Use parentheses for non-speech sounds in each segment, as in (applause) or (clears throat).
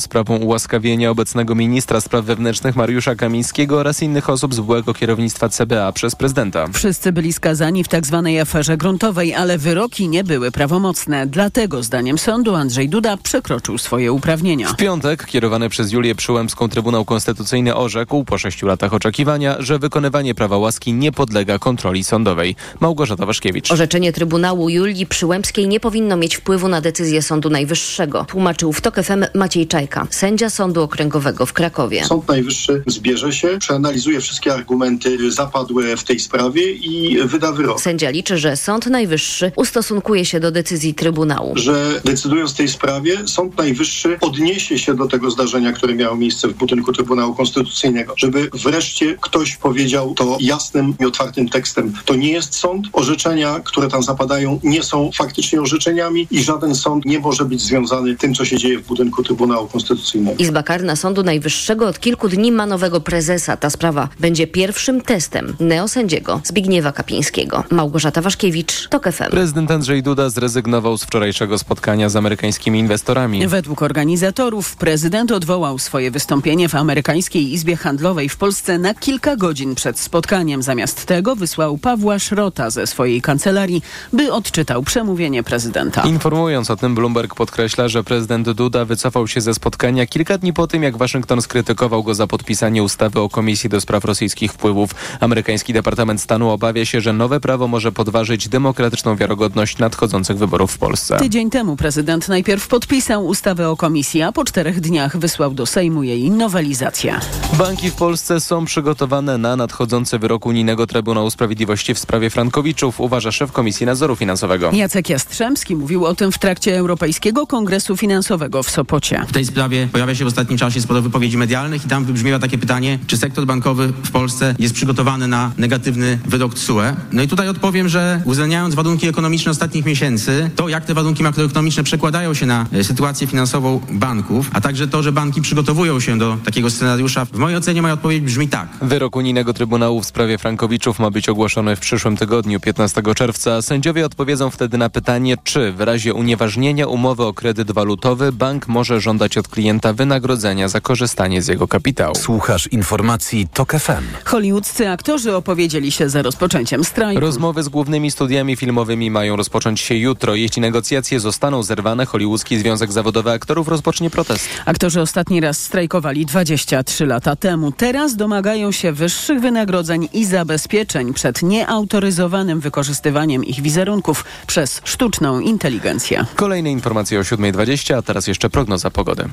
sprawą ułaskawienia obecnego ministra spraw wewnętrznych Mariusza Kamińskiego oraz innych osób z byłego kierownictwa CBA przez prezydenta. Wszyscy byli skazani w tzw. Tak aferze gruntowej, ale wyroki nie były prawomocne. Dlatego zdaniem sądu Andrzej Duda przekroczył swoje uprawnienia. W piątek kierowany przez Julię Przyłębską Trybunał Konstytucyjny orzekł po sześciu latach oczekiwania, że wykonywanie prawa łaski nie podlega kontroli sądowej. Małgorzata Waszkiewicz. Orzeczenie Trybunału Julii Przyłębskiej nie powinno mieć wpływu na decyzję Sądu Najwyższego, tłumaczył w TOK FM Maciej Sędzia Sądu Okręgowego w Krakowie. Sąd Najwyższy zbierze się, przeanalizuje wszystkie argumenty zapadłe w tej sprawie i wyda wyrok. Sędzia liczy, że Sąd Najwyższy ustosunkuje się do decyzji Trybunału. Że decydując w tej sprawie, Sąd Najwyższy odniesie się do tego zdarzenia, które miało miejsce w budynku Trybunału Konstytucyjnego, żeby wreszcie ktoś powiedział to jasnym i otwartym tekstem. To nie jest sąd. Orzeczenia, które tam zapadają, nie są faktycznie orzeczeniami i żaden sąd nie może być związany tym, co się dzieje w budynku Trybunału Konstytucyjnego. Izba Karna Sądu Najwyższego od kilku dni ma nowego prezesa. Ta sprawa będzie pierwszym testem neosędziego Zbigniewa Kapińskiego. Małgorzata Waszkiewicz, TOK FM. Prezydent Andrzej Duda zrezygnował z wczorajszego spotkania z amerykańskimi inwestorami. Według organizatorów prezydent odwołał swoje wystąpienie w amerykańskiej Izbie Handlowej w Polsce na kilka godzin przed spotkaniem. Zamiast tego wysłał Pawła Szrota ze swojej kancelarii, by odczytał przemówienie prezydenta. Informując o tym, Bloomberg podkreśla, że prezydent Duda wycofał się ze spotkania kilka dni po tym, jak Waszyngton skrytykował go za podpisanie ustawy o Komisji do Spraw Rosyjskich Wpływów. Amerykański Departament Stanu obawia się, że nowe prawo może podważyć demokratyczną wiarygodność nadchodzących wyborów w Polsce. Tydzień temu prezydent najpierw podpisał ustawę o komisji, a po czterech dniach wysłał do Sejmu jej nowelizację. Banki w Polsce są przygotowane na nadchodzący wyrok Unijnego Trybunału Sprawiedliwości w sprawie Frankowiczów, uważa szef Komisji Nadzoru Finansowego. Jacek Jastrzębski mówił o tym w trakcie Europejskiego Kongresu Finansowego w Sopocie. W tej sprawie pojawia się w ostatnim czasie sporo wypowiedzi medialnych i tam wybrzmiewa takie pytanie, czy sektor bankowy w Polsce jest przygotowany na negatywny wyrok TSUE. No i tutaj odpowiem, że uwzględniając warunki ekonomiczne ostatnich miesięcy, to jak te warunki makroekonomiczne przekładają się na e, sytuację finansową banków, a także to, że banki przygotowują się do takiego scenariusza, w mojej ocenie moja odpowiedź brzmi tak. Wyrok Unijnego Trybunału w sprawie Frankowiczów ma być ogłoszony w przyszłym tygodniu, 15 czerwca. Sędziowie odpowiedzą wtedy na pytanie, czy w razie unieważnienia umowy o kredyt walutowy bank może żądać od klienta wynagrodzenia za korzystanie z jego kapitału. Słuchasz informacji TOK FM. Hollywoodzcy aktorzy opowiedzieli się za rozpoczęciem strajku. Rozmowy z głównymi studiami filmowymi mają rozpocząć się jutro. Jeśli negocjacje zostaną zerwane, Hollywoodzki Związek Zawodowy Aktorów rozpocznie protest. Aktorzy ostatni raz strajkowali 23 lata temu. Teraz domagają się wyższych wynagrodzeń i zabezpieczeń przed nieautoryzowanym wykorzystywaniem ich wizerunków przez sztuczną inteligencję. Kolejne informacje o 7.20, a teraz jeszcze prognoza pogody.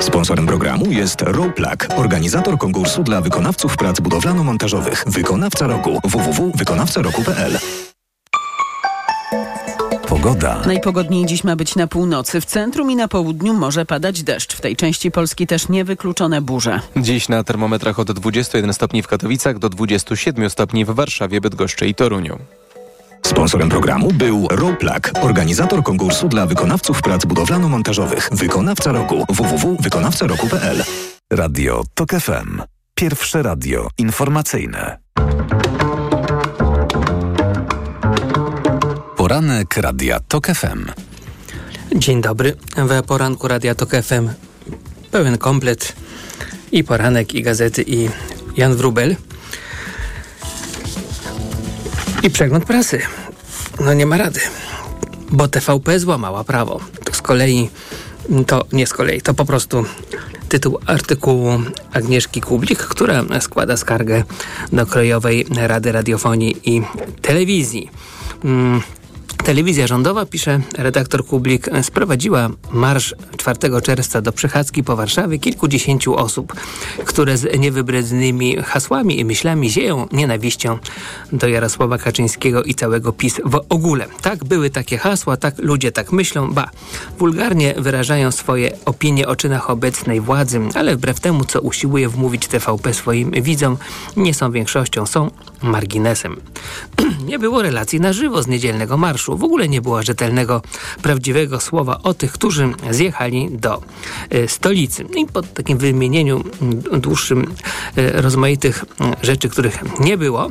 Sponsorem programu jest Roplak, organizator konkursu dla wykonawców prac budowlano-montażowych. Wykonawca roku www.wykonawcaroku.pl Pogoda. Najpogodniej dziś ma być na północy. W centrum i na południu może padać deszcz. W tej części Polski też niewykluczone burze. Dziś na termometrach od 21 stopni w Katowicach do 27 stopni w Warszawie, Bydgoszczy i Toruniu. Sponsorem programu był Roplak, organizator konkursu dla wykonawców prac budowlano-montażowych. Wykonawca roku www.wykonawcaroku.pl Radio TOK FM. Pierwsze radio informacyjne. Poranek Radia TOK FM. Dzień dobry. W poranku Radia TOK FM pełen komplet i poranek, i gazety, i Jan Wrubel. I przegląd prasy. No nie ma rady, bo TVP złamała prawo. Z kolei, to nie z kolei, to po prostu tytuł artykułu Agnieszki Kublik, która składa skargę do Krajowej Rady Radiofonii i Telewizji. Hmm. Telewizja rządowa, pisze redaktor Kublik, sprowadziła marsz 4 czerwca do przechadzki po Warszawie kilkudziesięciu osób, które z niewybrednymi hasłami i myślami zieją nienawiścią do Jarosława Kaczyńskiego i całego PiS w ogóle. Tak, były takie hasła, tak ludzie tak myślą, ba, wulgarnie wyrażają swoje opinie o czynach obecnej władzy, ale wbrew temu, co usiłuje wmówić TVP swoim widzom, nie są większością, są marginesem. (clears throat) nie było relacji na żywo z niedzielnego marszu. W ogóle nie było rzetelnego, prawdziwego słowa o tych, którzy zjechali do y, stolicy. I po takim wymienieniu dłuższym y, rozmaitych rzeczy, których nie było,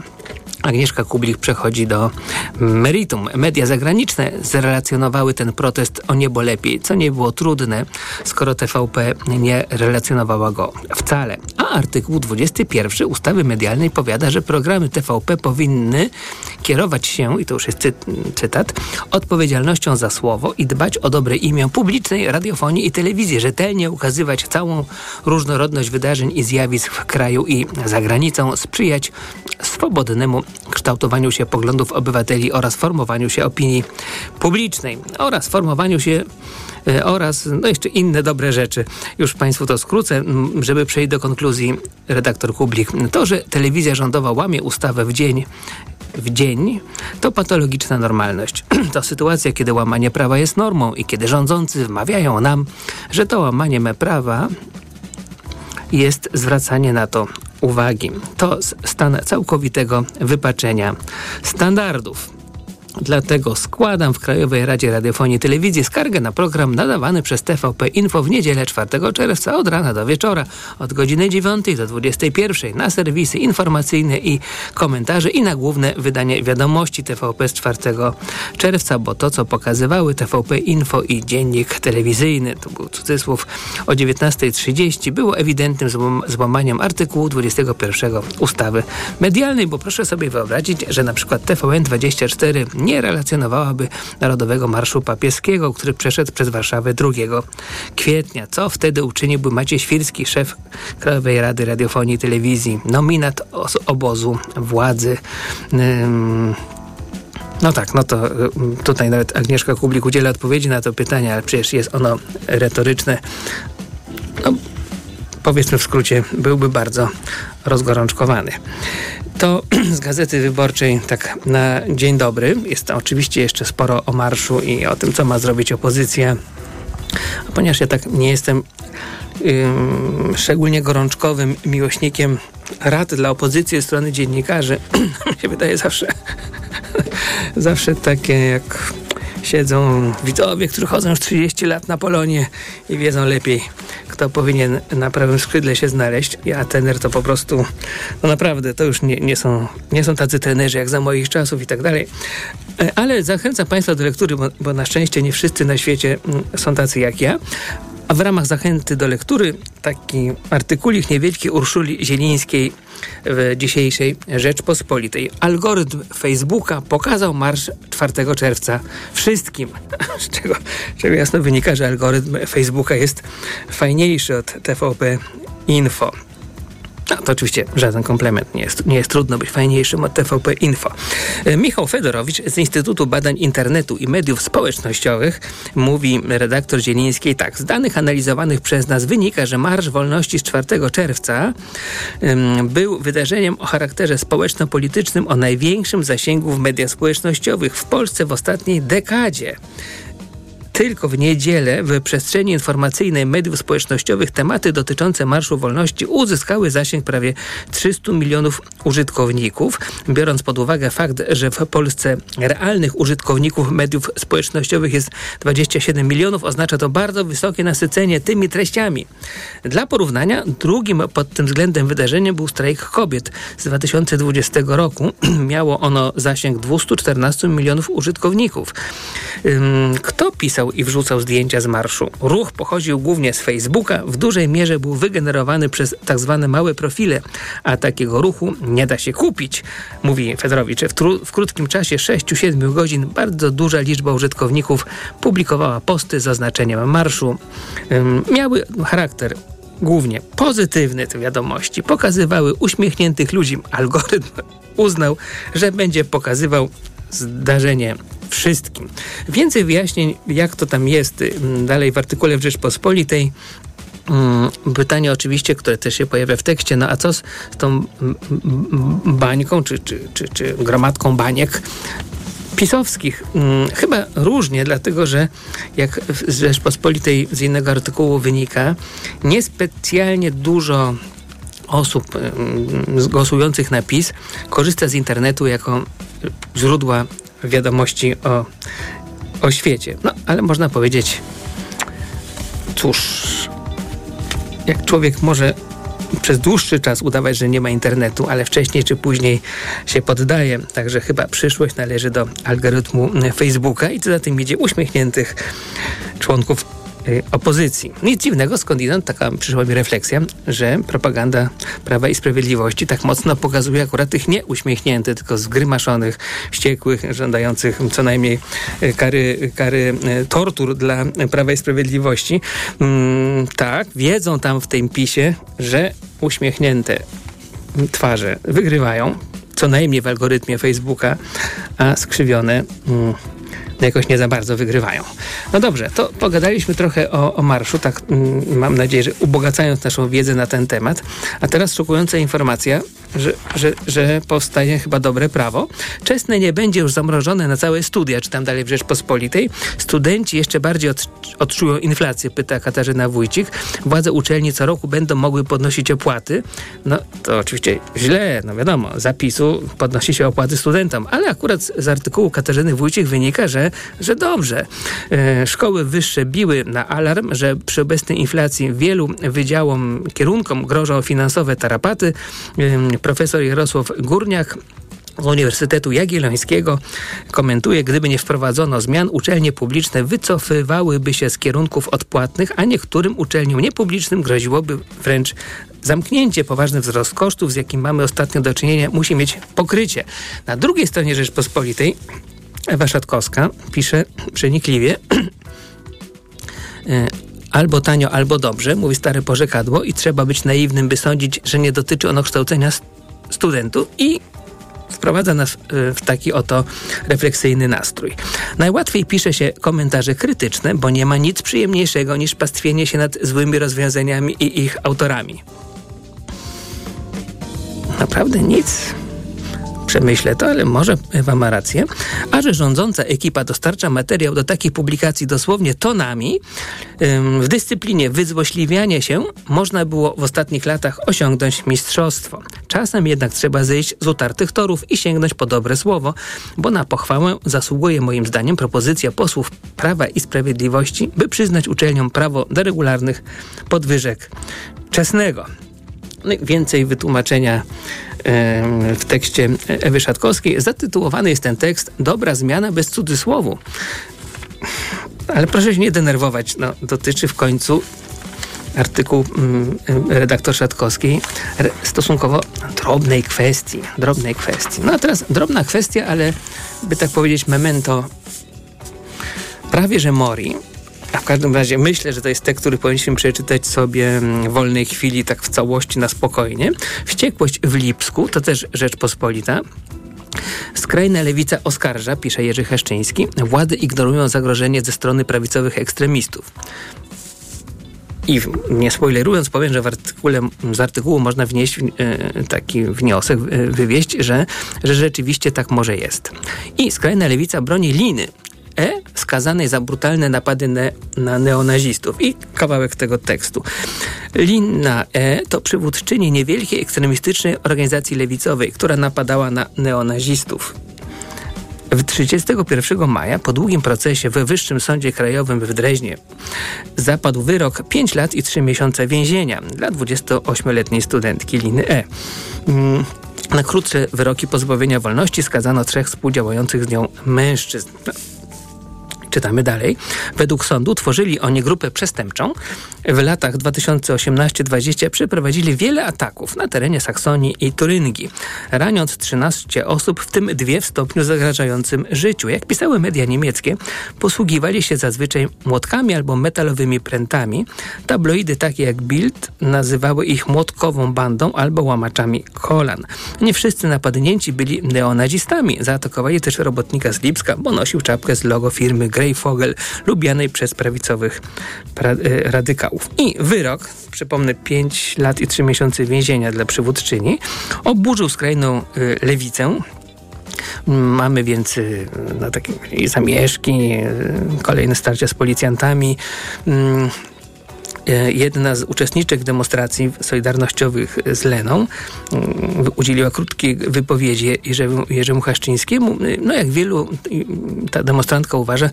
Agnieszka Kublik przechodzi do meritum. Media zagraniczne zrelacjonowały ten protest o niebo lepiej, co nie było trudne, skoro TVP nie relacjonowała go wcale. A artykuł 21 ustawy medialnej powiada, że programy TVP powinny kierować się, i to już jest cy cytat, odpowiedzialnością za słowo i dbać o dobre imię publicznej radiofonii i telewizji, rzetelnie ukazywać całą różnorodność wydarzeń i zjawisk w kraju i za granicą, sprzyjać swobodnemu kształtowaniu się poglądów obywateli oraz formowaniu się opinii publicznej oraz formowaniu się e, oraz no jeszcze inne dobre rzeczy. Już Państwu to skrócę, żeby przejść do konkluzji redaktor Kublik. To, że telewizja rządowa łamie ustawę w dzień w dzień, to patologiczna normalność. (clears throat) To sytuacja, kiedy łamanie prawa jest normą i kiedy rządzący wmawiają nam, że to łamanie me prawa jest zwracanie na to uwagi. To stan całkowitego wypaczenia standardów. Dlatego składam w Krajowej Radzie Radiofonii i Telewizji skargę na program nadawany przez TVP Info w niedzielę 4 czerwca od rana do wieczora, od godziny 9 do 21 na serwisy informacyjne i komentarze i na główne wydanie wiadomości TVP z 4 czerwca, bo to, co pokazywały TVP Info i dziennik telewizyjny, to był cudzysłów o 19.30, było ewidentnym złamaniem artykułu 21 ustawy medialnej, bo proszę sobie wyobrazić, że na przykład TVN 24 nie relacjonowałaby Narodowego Marszu Papieskiego, który przeszedł przez Warszawę 2 kwietnia. Co wtedy uczyniłby Maciej Świrski, szef Krajowej Rady Radiofonii i Telewizji, nominat obozu władzy. No tak, no to tutaj nawet Agnieszka Kublik udziela odpowiedzi na to pytanie, ale przecież jest ono retoryczne. No, powiedzmy w skrócie, byłby bardzo rozgorączkowany. To (clears throat) z Gazety Wyborczej tak na dzień dobry. Jest tam oczywiście jeszcze sporo o marszu i o tym, co ma zrobić opozycja. Ponieważ ja tak nie jestem szczególnie gorączkowym miłośnikiem rad dla opozycji ze strony dziennikarzy, (clears throat) mi się wydaje zawsze (laughs) zawsze takie jak siedzą widzowie, którzy chodzą już 30 lat na Polonie i wiedzą lepiej, kto powinien na prawym skrzydle się znaleźć. Ja tener to po prostu, no naprawdę, to już nie, nie, są, nie są tacy trenerzy jak za moich czasów i tak dalej. E, ale zachęcam Państwa do lektury, bo, bo na szczęście nie wszyscy na świecie mm, są tacy jak ja. A w ramach zachęty do lektury taki artykulik niewielki Urszuli Zielińskiej w dzisiejszej Rzeczpospolitej. Algorytm Facebooka pokazał marsz 4 czerwca wszystkim, (laughs) z czego, czego jasno wynika, że algorytm Facebooka jest fajniejszy od TVP Info. No, to oczywiście żaden komplement. Nie jest, nie jest trudno być fajniejszym od TVP Info. E, Michał Fedorowicz z Instytutu Badań Internetu i Mediów Społecznościowych mówi redaktor Zielińskiej tak. Z danych analizowanych przez nas wynika, że Marsz Wolności z 4 czerwca um, był wydarzeniem o charakterze społeczno-politycznym o największym zasięgu w mediach społecznościowych w Polsce w ostatniej dekadzie tylko w niedzielę w przestrzeni informacyjnej mediów społecznościowych tematy dotyczące Marszu Wolności uzyskały zasięg prawie 300 milionów użytkowników. Biorąc pod uwagę fakt, że w Polsce realnych użytkowników mediów społecznościowych jest 27 milionów, oznacza to bardzo wysokie nasycenie tymi treściami. Dla porównania, drugim pod tym względem wydarzeniem był strajk kobiet z 2020 roku. (clears throat) Miało ono zasięg 214 milionów użytkowników. Kto pisał i wrzucał zdjęcia z marszu. Ruch pochodził głównie z Facebooka, w dużej mierze był wygenerowany przez tak zwane małe profile, a takiego ruchu nie da się kupić, mówi Fedorowicz. W, w krótkim czasie 6-7 godzin bardzo duża liczba użytkowników publikowała posty z oznaczeniem marszu. Miały charakter głównie pozytywny te wiadomości, pokazywały uśmiechniętych ludzi. Algorytm uznał, że będzie pokazywał zdarzenie wszystkim. Więcej wyjaśnień, jak to tam jest mm, dalej w artykule w Rzeczpospolitej. Mm, pytanie oczywiście, które też się pojawia w tekście, no a co z tą mm, bańką, czy, czy, czy, czy gromadką baniek pisowskich. Chyba różnie, dlatego że jak z Rzeczpospolitej z innego artykułu wynika, niespecjalnie dużo osób głosujących na PiS korzysta z internetu jako źródła wiadomości o, o świecie. No, ale można powiedzieć, cóż, jak człowiek może przez dłuższy czas udawać, że nie ma internetu, ale wcześniej czy później się poddaje. Także chyba przyszłość należy do algorytmu Facebooka i co za tym idzie uśmiechniętych członków opozycji. Nic dziwnego, skądinąd taka przyszła mi refleksja, że propaganda Prawa i Sprawiedliwości tak mocno pokazuje akurat tych nieuśmiechniętych, tylko zgrymaszonych, wściekłych, żądających co najmniej y, kary, kary y, tortur dla Prawa i Sprawiedliwości. Mm, tak, wiedzą tam w tym pisie, że uśmiechnięte twarze wygrywają, co najmniej w algorytmie Facebooka, a skrzywione mm, jakoś nie za bardzo wygrywają. No dobrze, to pogadaliśmy trochę o, o marszu, tak mm, mam nadzieję, że ubogacając naszą wiedzę na ten temat. A teraz szokująca informacja, że, że, że powstaje chyba dobre prawo. Czesne nie będzie już zamrożone na całe studia, czy tam dalej w Rzeczpospolitej. Studenci jeszcze bardziej od, odczują inflację, pyta Katarzyna Wójcik. Władze uczelni co roku będą mogły podnosić opłaty. No to oczywiście źle, no wiadomo, zapisu podnosi się opłaty studentom, ale akurat z artykułu Katarzyny Wójcik wynika, że, dobrze. E, szkoły wyższe biły na alarm, że przy obecnej inflacji wielu wydziałom, kierunkom grożą finansowe tarapaty. E, profesor Jarosław Górniak z Uniwersytetu Jagiellońskiego komentuje, gdyby nie wprowadzono zmian, uczelnie publiczne wycofywałyby się z kierunków odpłatnych, a niektórym uczelniom niepublicznym groziłoby wręcz zamknięcie. Poważny wzrost kosztów, z jakim mamy ostatnio do czynienia, musi mieć pokrycie. Na drugiej stronie Rzeczpospolitej Ewa Szatkowska pisze przenikliwie (clears throat) e, albo tanio, albo dobrze, mówi stare porzekadło i trzeba być naiwnym, by sądzić, że nie dotyczy ono kształcenia studentów i wprowadza nas e, w taki oto refleksyjny nastrój. Najłatwiej pisze się komentarze krytyczne, bo nie ma nic przyjemniejszego niż pastwienie się nad złymi rozwiązaniami i ich autorami. Naprawdę nic przemyślę to, ale może Ewa ma rację. A że rządząca ekipa dostarcza materiał do takich publikacji dosłownie tonami, w dyscyplinie wyzłośliwiania się można było w ostatnich latach osiągnąć mistrzostwo. Czasem jednak trzeba zejść z utartych torów i sięgnąć po dobre słowo, bo na pochwałę zasługuje moim zdaniem propozycja posłów Prawa i Sprawiedliwości, by przyznać uczelniom prawo do regularnych podwyżek czesnego. No więcej wytłumaczenia w tekście Ewy Szatkowskiej. Zatytułowany jest ten tekst Dobra zmiana bez cudzysłowu. Ale proszę się nie denerwować. No, dotyczy w końcu artykuł redaktor Szatkowskiej stosunkowo drobnej kwestii. Drobnej kwestii. No a teraz drobna kwestia, ale by tak powiedzieć memento prawie że mori a w każdym razie myślę, że to jest tekst, który powinniśmy przeczytać sobie mm, w wolnej chwili, tak w całości, na spokojnie. Wściekłość w Lipsku, to też Rzeczpospolita. Skrajna lewica oskarża, pisze Jerzy Heszczyński, władze ignorują zagrożenie ze strony prawicowych ekstremistów. I nie spoilerując, powiem, że w artykule, z artykułu można wnieść e, taki wniosek, e, wywieść, że, że rzeczywiście tak może jest. I skrajna lewica broni liny E skazanej za brutalne napady ne na neonazistów. I kawałek tego tekstu. Lina E to przywódczyni niewielkiej ekstremistycznej organizacji lewicowej, która napadała na neonazistów. W 31 maja, po długim procesie we Wyższym Sądzie Krajowym w Dreźnie, zapadł wyrok 5 lat i 3 miesiące więzienia dla 28-letniej studentki Liny E. Mm, na krótsze wyroki pozbawienia wolności skazano trzech współdziałających z nią mężczyzn. Czytamy dalej. Według sądu tworzyli oni grupę przestępczą. W latach 2018-2020 przeprowadzili wiele ataków na terenie Saksonii i Turyngii, raniąc 13 osób, w tym dwie w stopniu zagrażającym życiu. Jak pisały media niemieckie, posługiwali się zazwyczaj młotkami albo metalowymi prętami. Tabloidy takie jak Bild nazywały ich młotkową bandą albo łamaczami kolan. Nie wszyscy napadnięci byli neonazistami. Zaatakowali też robotnika z Lipska, bo nosił czapkę z logo firmy Grey Fogel, lubianej przez prawicowych pra e, radykałów. I wyrok, przypomnę, 5 lat i 3 miesiące więzienia dla przywódczyni, oburzył skrajną e, lewicę, Mamy więc e, no, takie zamieszki, kolejne starcia z policjantami. E, jedna z uczestniczek demonstracji solidarnościowych z Leną mm, udzieliła krótkiej wypowiedzi Jerzemu Haszczyńskiemu. No jak wielu, ta demonstrantka uważa,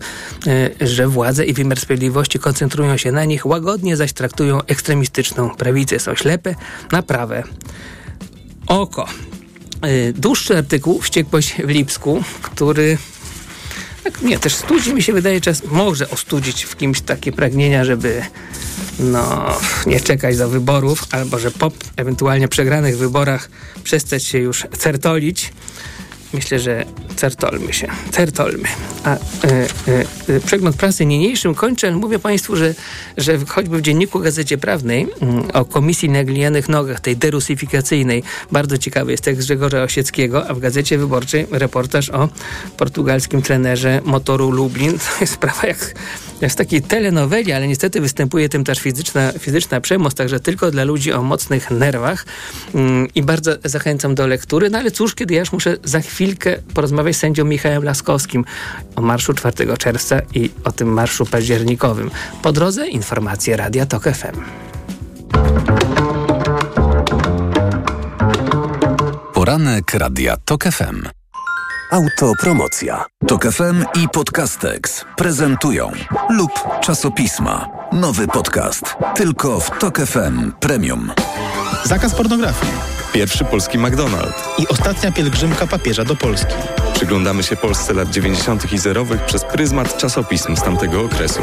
e, że władze i wymiar sprawiedliwości koncentrują się na nich, łagodnie zaś traktują ekstremistyczną prawicę. Są ślepe na prawe oko. E, dłuższy artykuł Wściekłość w Lipsku, który tak, nie, też studzi mi się wydaje czas, może ostudzić w kimś takie pragnienia, żeby no, nie czekać do wyborów, albo że po ewentualnie przegranych wyborach przestać się już certolić myślę, że certolmy się, certolmy. A e, e, e, przegląd prasy niniejszym kończę. Mówię Państwu, że, że choćby w Dzienniku Gazecie Prawnej mm, o Komisji na glinianych nogach, tej derusyfikacyjnej, bardzo ciekawy jest tekst Grzegorza Osieckiego, a w Gazecie Wyborczej reportaż o portugalskim trenerze motoru Lublin. (laughs) To jest sprawa jak, jak w takiej telenoweli, ale niestety występuje tym też fizyczna, fizyczna przemoc, także tylko dla ludzi o mocnych nerwach mm, i bardzo zachęcam do lektury. No ale cóż, kiedy ja już muszę za chwilę chwilkę porozmawiać z sędzią Michałem Laskowskim o marszu 4 czerwca i o tym marszu październikowym. Po drodze informacje Radia Tok FM. Poranek Radia Tok FM. Autopromocja. Tok FM i Podcastex prezentują lub czasopisma. Nowy podcast. Tylko w Tok FM Premium. Zakaz pornografii. Pierwszy polski McDonald's. I ostatnia pielgrzymka papieża do Polski. Przyglądamy się Polsce lat 90. i zerowych przez pryzmat czasopism z tamtego okresu.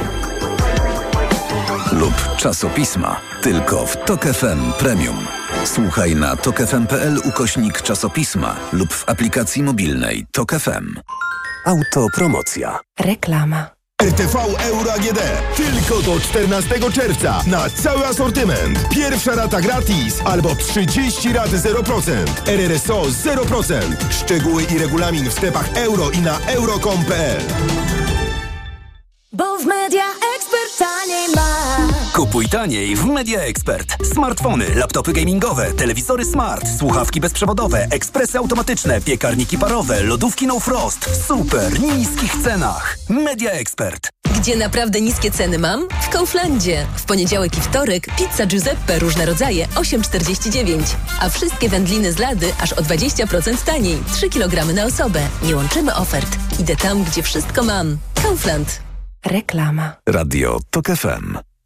Lub czasopisma. Tylko w Tok FM Premium. Słuchaj na tokefm.pl ukośnik czasopisma lub w aplikacji mobilnej Tok FM. Autopromocja. Reklama. RTV Euro AGD. Tylko do 14 czerwca na cały asortyment. Pierwsza rata gratis albo 30 rat 0%. RRSO 0%. Szczegóły i regulamin w sklepach euro i na euro.com.pl. Bo w Media taniej. Kupuj taniej w Media Expert. Smartfony, laptopy gamingowe, telewizory smart, słuchawki bezprzewodowe, ekspresy automatyczne, piekarniki parowe, lodówki no frost. W super niskich cenach. Media Expert. Gdzie naprawdę niskie ceny mam? W Kauflandzie. W poniedziałek i wtorek pizza Giuseppe różne rodzaje 8,49. A wszystkie wędliny z lady aż o 20% taniej. 3 kg na osobę. Nie łączymy ofert. Idę tam, gdzie wszystko mam. Kaufland. Reklama. Radio TOK FM.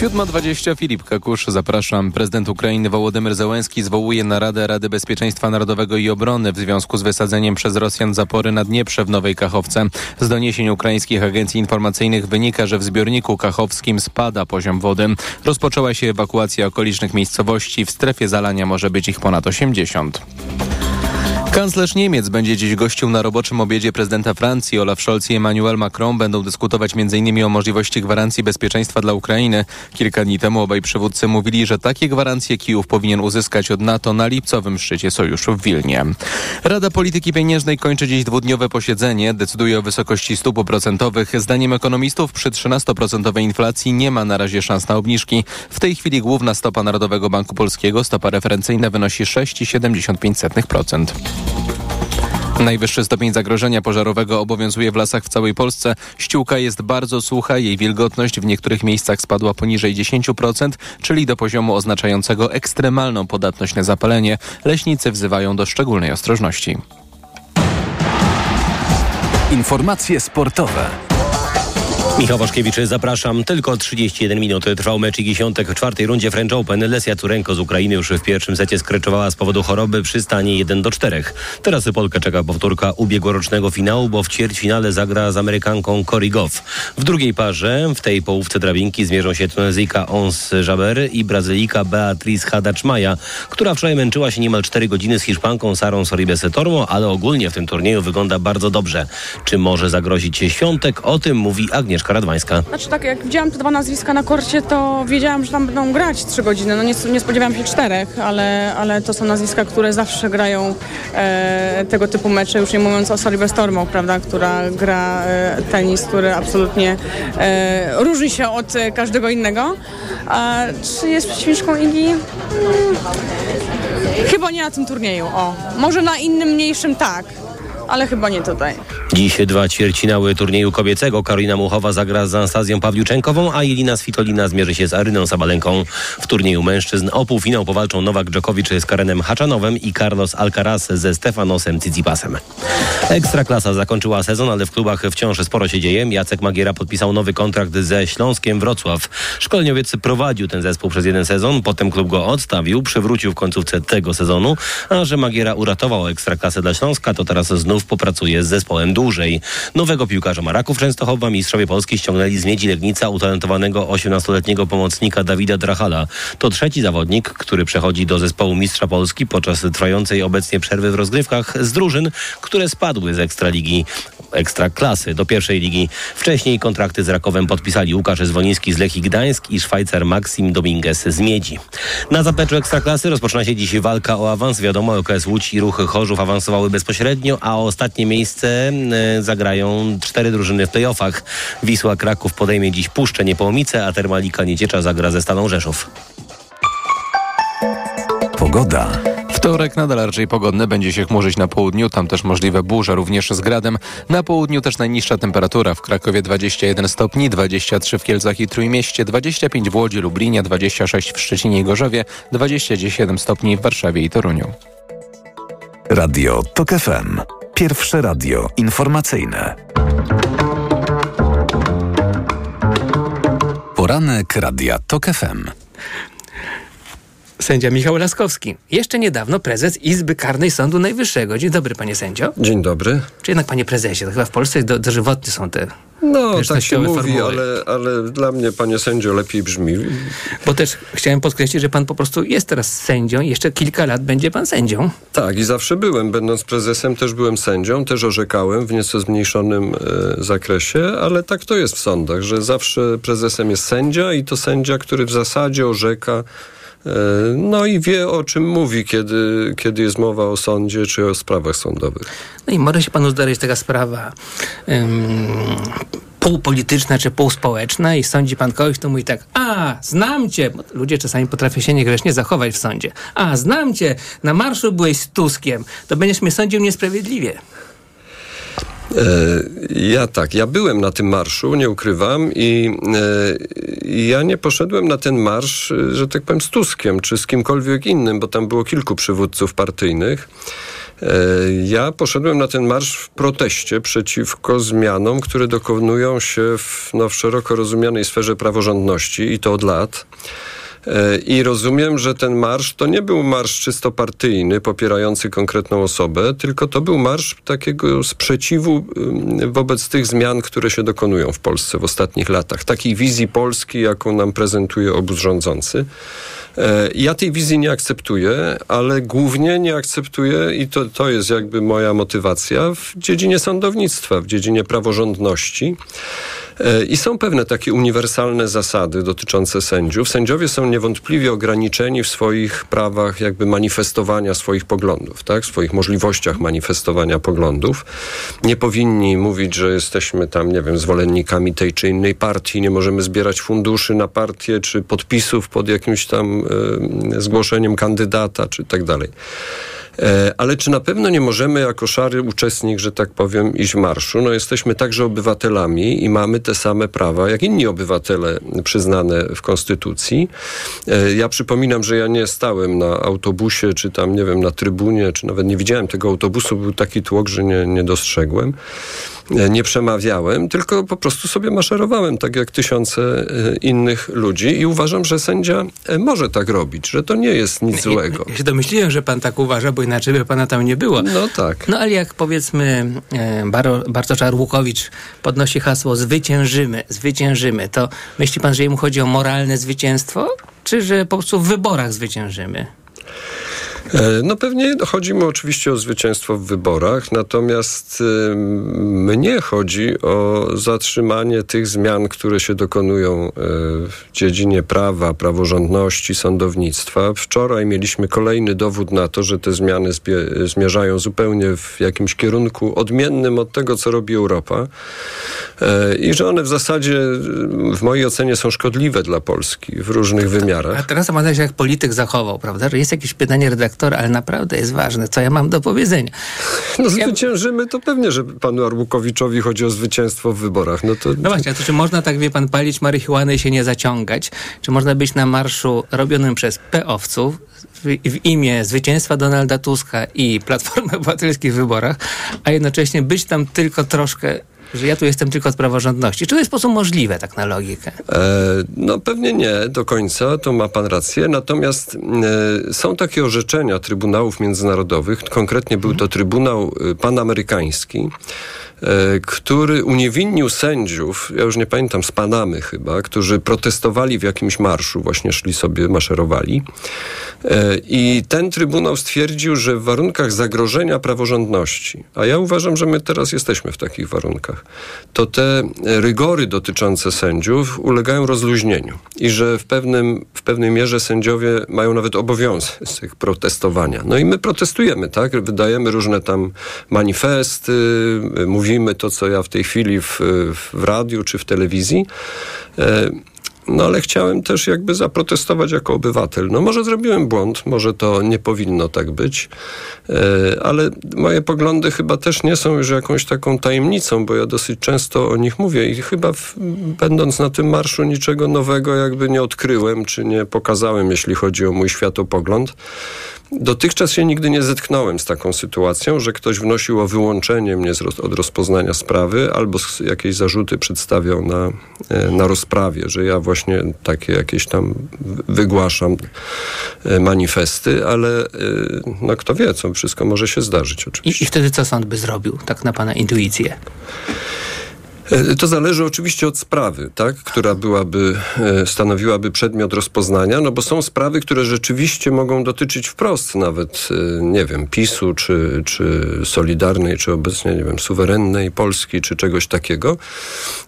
7.20 Filip Kakusz, zapraszam. Prezydent Ukrainy Wołodymyr Zełenski zwołuje naradę Rady Bezpieczeństwa Narodowego i Obrony w związku z wysadzeniem przez Rosjan zapory na Dnieprze w Nowej Kachowce. Z doniesień ukraińskich agencji informacyjnych wynika, że w zbiorniku kachowskim spada poziom wody. Rozpoczęła się ewakuacja okolicznych miejscowości. W strefie zalania może być ich ponad 80. Kanclerz Niemiec będzie dziś gościł na roboczym obiedzie prezydenta Francji. Olaf Scholz i Emmanuel Macron będą dyskutować m.in. o możliwości gwarancji bezpieczeństwa dla Ukrainy. Kilka dni temu obaj przywódcy mówili, że takie gwarancje Kijów powinien uzyskać od NATO na lipcowym szczycie sojuszu w Wilnie. Rada Polityki Pieniężnej kończy dziś dwudniowe posiedzenie. Decyduje o wysokości stóp procentowych. Zdaniem ekonomistów przy 13% inflacji nie ma na razie szans na obniżki. W tej chwili główna stopa Narodowego Banku Polskiego, stopa referencyjna wynosi 6,75%. Najwyższy stopień zagrożenia pożarowego obowiązuje w lasach w całej Polsce. Ściółka jest bardzo sucha, jej wilgotność w niektórych miejscach spadła poniżej 10%, czyli do poziomu oznaczającego ekstremalną podatność na zapalenie. Leśnicy wzywają do szczególnej ostrożności. Informacje sportowe. Michał Waszkiewicz, zapraszam. Tylko 31 minut trwał mecz i dziesiątek w czwartej rundzie French Open. Lesia Turenko z Ukrainy już w pierwszym secie skreczowała z powodu choroby przy stanie 1 do 4. Teraz Polkę czeka powtórka ubiegłorocznego finału, bo w ćwierćfinale zagra z Amerykanką Cory Goff. W drugiej parze, w tej połówce drabinki zmierzą się Tunezyjka Ons Jaber i Brazylijka Beatriz Hadacz-Maja, która wczoraj męczyła się niemal 4 godziny z Hiszpanką Sarą Soribes Tormo, ale ogólnie w tym turnieju wygląda bardzo dobrze. Czy może zagrozić się świątek? O tym mówi Agnieszka Radwańska. Znaczy tak, jak widziałam te dwa nazwiska na korcie, to wiedziałam, że tam będą grać trzy godziny. No nie, nie spodziewałam się czterech, ale, ale to są nazwiska, które zawsze grają e, tego typu mecze, już nie mówiąc o Solibę Stormo, prawda, która gra e, tenis, który absolutnie e, różni się od każdego innego. A czy jest przeciwniczką Igi? Hmm. Chyba nie na tym turnieju, o. Może na innym, mniejszym tak, ale chyba nie tutaj. Dziś dwa ćwierćfinały turnieju kobiecego. Karolina Muchowa zagra z Anastazją Pawliuczenkową, a Jelina Svitolina zmierzy się z Aryną Sabalenką. W turnieju mężczyzn o półfinał powalczą Nowak Dżokowicz z Karenem Haczanowem i Carlos Alcaraz ze Stefanosem Cicipasem. Ekstraklasa zakończyła sezon, ale w klubach wciąż sporo się dzieje. Jacek Magiera podpisał nowy kontrakt ze Śląskiem Wrocław. Szkoleniowiec prowadził ten zespół przez jeden sezon, potem klub go odstawił, przywrócił w końcówce tego sezonu, a że Magiera uratował Ekstraklasę dla Śląska, to teraz znów popracuje z zespołem dłużej. Nowego piłkarza Maraków Częstochowa mistrzowie Polski ściągnęli z Miedzi Legnica utalentowanego 18-letniego pomocnika Dawida Drachala. To trzeci zawodnik, który przechodzi do zespołu mistrza Polski podczas trwającej obecnie przerwy w rozgrywkach z drużyn, które spadły z Ekstraligi. Ekstraklasy do pierwszej ligi. Wcześniej kontrakty z Rakowem podpisali Łukasz Zwoliński z Lechii Gdańsk i Szwajcar Maxim Dominguez z Miedzi. Na zapleczu Ekstraklasy rozpoczyna się dziś walka o awans. Wiadomo, OKS Łódź i Ruch Chorzów awansowały bezpośrednio, a o ostatnie miejsce e, zagrają cztery drużyny w playoffach. Wisła Kraków podejmie dziś Puszczę Niepołomice, a Termalika Nieciecza zagra ze Stalą Rzeszów. Pogoda. Wtorek nadal raczej pogodny, będzie się chmurzyć na południu, tam też możliwe burze, również z gradem. Na południu też najniższa temperatura, w Krakowie 21 stopni, 23 w Kielcach i Trójmieście, 25 w Łodzi, Lublinie, 26 w Szczecinie i Gorzowie, 27 stopni w Warszawie i Toruniu. Radio TOK FM. Pierwsze radio informacyjne. Poranek Radia TOK FM. Sędzia Michał Laskowski. Jeszcze niedawno prezes Izby Karnej Sądu Najwyższego. Dzień dobry, panie sędzio. Dzień dobry. Czy jednak, panie prezesie, to chyba w Polsce do, dożywotnie są te No, tak się mówi, formuły. ale, ale dla mnie, panie sędzio, lepiej brzmi. Bo też chciałem podkreślić, że pan po prostu jest teraz sędzią jeszcze kilka lat będzie pan sędzią. Tak, i zawsze byłem. Będąc prezesem, też byłem sędzią, też orzekałem w nieco zmniejszonym e, zakresie, ale tak to jest w sądach, że zawsze prezesem jest sędzia i to sędzia, który w zasadzie orzeka. E, No i wie o czym mówi, kiedy, kiedy jest mowa o sądzie czy o sprawach sądowych. No i może się panu zdarzyć taka sprawa ym, półpolityczna czy półspołeczna i sądzi pan kogoś, to mówi tak, a, znam cię, bo ludzie czasami potrafią się niegrzecznie zachować w sądzie, a, znam cię, na marszu byłeś z Tuskiem, to będziesz mnie sądził niesprawiedliwie. E, Ja tak, ja byłem na tym marszu, nie ukrywam, i e, i ja nie poszedłem na ten marsz, że tak powiem, z Tuskiem czy z kimkolwiek innym, bo tam było kilku przywódców partyjnych. E, Ja poszedłem na ten marsz w proteście przeciwko zmianom, które dokonują się w, no, w szeroko rozumianej sferze praworządności i to od lat. I rozumiem, że ten marsz to nie był marsz czysto partyjny, popierający konkretną osobę, tylko to był marsz takiego sprzeciwu wobec tych zmian, które się dokonują w Polsce w ostatnich latach. Takiej wizji Polski, jaką nam prezentuje obóz rządzący. E, Ja tej wizji nie akceptuję, ale głównie nie akceptuję, i to, to jest jakby moja motywacja, w dziedzinie sądownictwa, w dziedzinie praworządności. E, I są pewne takie uniwersalne zasady dotyczące sędziów. Sędziowie są niewątpliwie ograniczeni w swoich prawach jakby manifestowania swoich poglądów, tak? swoich możliwościach manifestowania poglądów. Nie powinni mówić, że jesteśmy tam, nie wiem, zwolennikami tej czy innej partii, nie możemy zbierać funduszy na partię, czy podpisów pod jakimś tam e, zgłoszeniem kandydata, czy tak dalej. E, Ale czy na pewno nie możemy jako szary uczestnik, że tak powiem, iść marszu? No jesteśmy także obywatelami i mamy te same prawa, jak inni obywatele przyznane w Konstytucji. E, Ja przypominam, że ja nie stałem na autobusie, czy tam, nie wiem, na trybunie, czy nawet nie widziałem tego autobusu, był taki tłok, że nie, nie dostrzegłem. E, Nie przemawiałem, tylko po prostu sobie maszerowałem, tak jak tysiące e, innych ludzi i uważam, że sędzia e, może tak robić, że to nie jest nic złego. Ja się domyśliłem, że pan tak uważa, bo inaczej by pana tam nie było. No tak. No ale jak powiedzmy Baro, Bartosz Łukowicz podnosi hasło zwyciężymy, zwyciężymy, to myśli pan, że jemu chodzi o moralne zwycięstwo? Czy że po prostu w wyborach zwyciężymy? E, No pewnie chodzi mu oczywiście o zwycięstwo w wyborach, natomiast y, mnie chodzi o zatrzymanie tych zmian, które się dokonują y, w dziedzinie prawa, praworządności, sądownictwa. Wczoraj mieliśmy kolejny dowód na to, że te zmiany zmierzają zupełnie w jakimś kierunku odmiennym od tego, co robi Europa E, i że one w zasadzie y, w mojej ocenie są szkodliwe dla Polski w różnych wymiarach. A teraz się, jak polityk zachował, prawda? Że jest jakieś pytanie redaktora, ale naprawdę jest ważne, co ja mam do powiedzenia. No zwyciężymy, to pewnie, że panu Arbukowiczowi chodzi o zwycięstwo w wyborach. No to... No właśnie, a to czy można tak, wie pan, palić marihuanę i się nie zaciągać? Czy można być na marszu robionym przez P-owców w, w imię zwycięstwa Donalda Tuska i Platformy Obywatelskiej w wyborach, a jednocześnie być tam tylko troszkę że ja tu jestem tylko od praworządności. Czy to jest sposób możliwe, tak na logikę? E, no pewnie nie do końca, to ma pan rację. Natomiast e, są takie orzeczenia Trybunałów Międzynarodowych, konkretnie był to Trybunał e, Panamerykański, który uniewinnił sędziów, ja już nie pamiętam, z Panamy chyba, którzy protestowali w jakimś marszu, właśnie szli sobie, maszerowali. E, I ten Trybunał stwierdził, że w warunkach zagrożenia praworządności, a ja uważam, że my teraz jesteśmy w takich warunkach, to te rygory dotyczące sędziów ulegają rozluźnieniu i że w, pewnym, w pewnej mierze sędziowie mają nawet obowiązek protestowania. No i my protestujemy, tak? Wydajemy różne tam manifesty, mówimy to, co ja w tej chwili w, w radiu czy w telewizji. E, no ale chciałem też jakby zaprotestować jako obywatel. No może zrobiłem błąd, może to nie powinno tak być, e, ale moje poglądy chyba też nie są już jakąś taką tajemnicą, bo ja dosyć często o nich mówię i chyba w, będąc na tym marszu niczego nowego jakby nie odkryłem, czy nie pokazałem, jeśli chodzi o mój światopogląd. Dotychczas się nigdy nie zetknąłem z taką sytuacją, że ktoś wnosił o wyłączenie mnie od rozpoznania sprawy albo jakieś zarzuty przedstawiał na, e, na rozprawie, że ja właśnie takie jakieś tam wygłaszam e, manifesty, ale e, no kto wie, co wszystko może się zdarzyć oczywiście. I, I wtedy co sąd by zrobił, tak na pana intuicję? E, To zależy oczywiście od sprawy, tak, która byłaby, e, stanowiłaby przedmiot rozpoznania, no bo są sprawy, które rzeczywiście mogą dotyczyć wprost nawet, e, nie wiem, PiSu, czy, czy Solidarnej, czy obecnie, nie wiem, suwerennej Polski, czy czegoś takiego.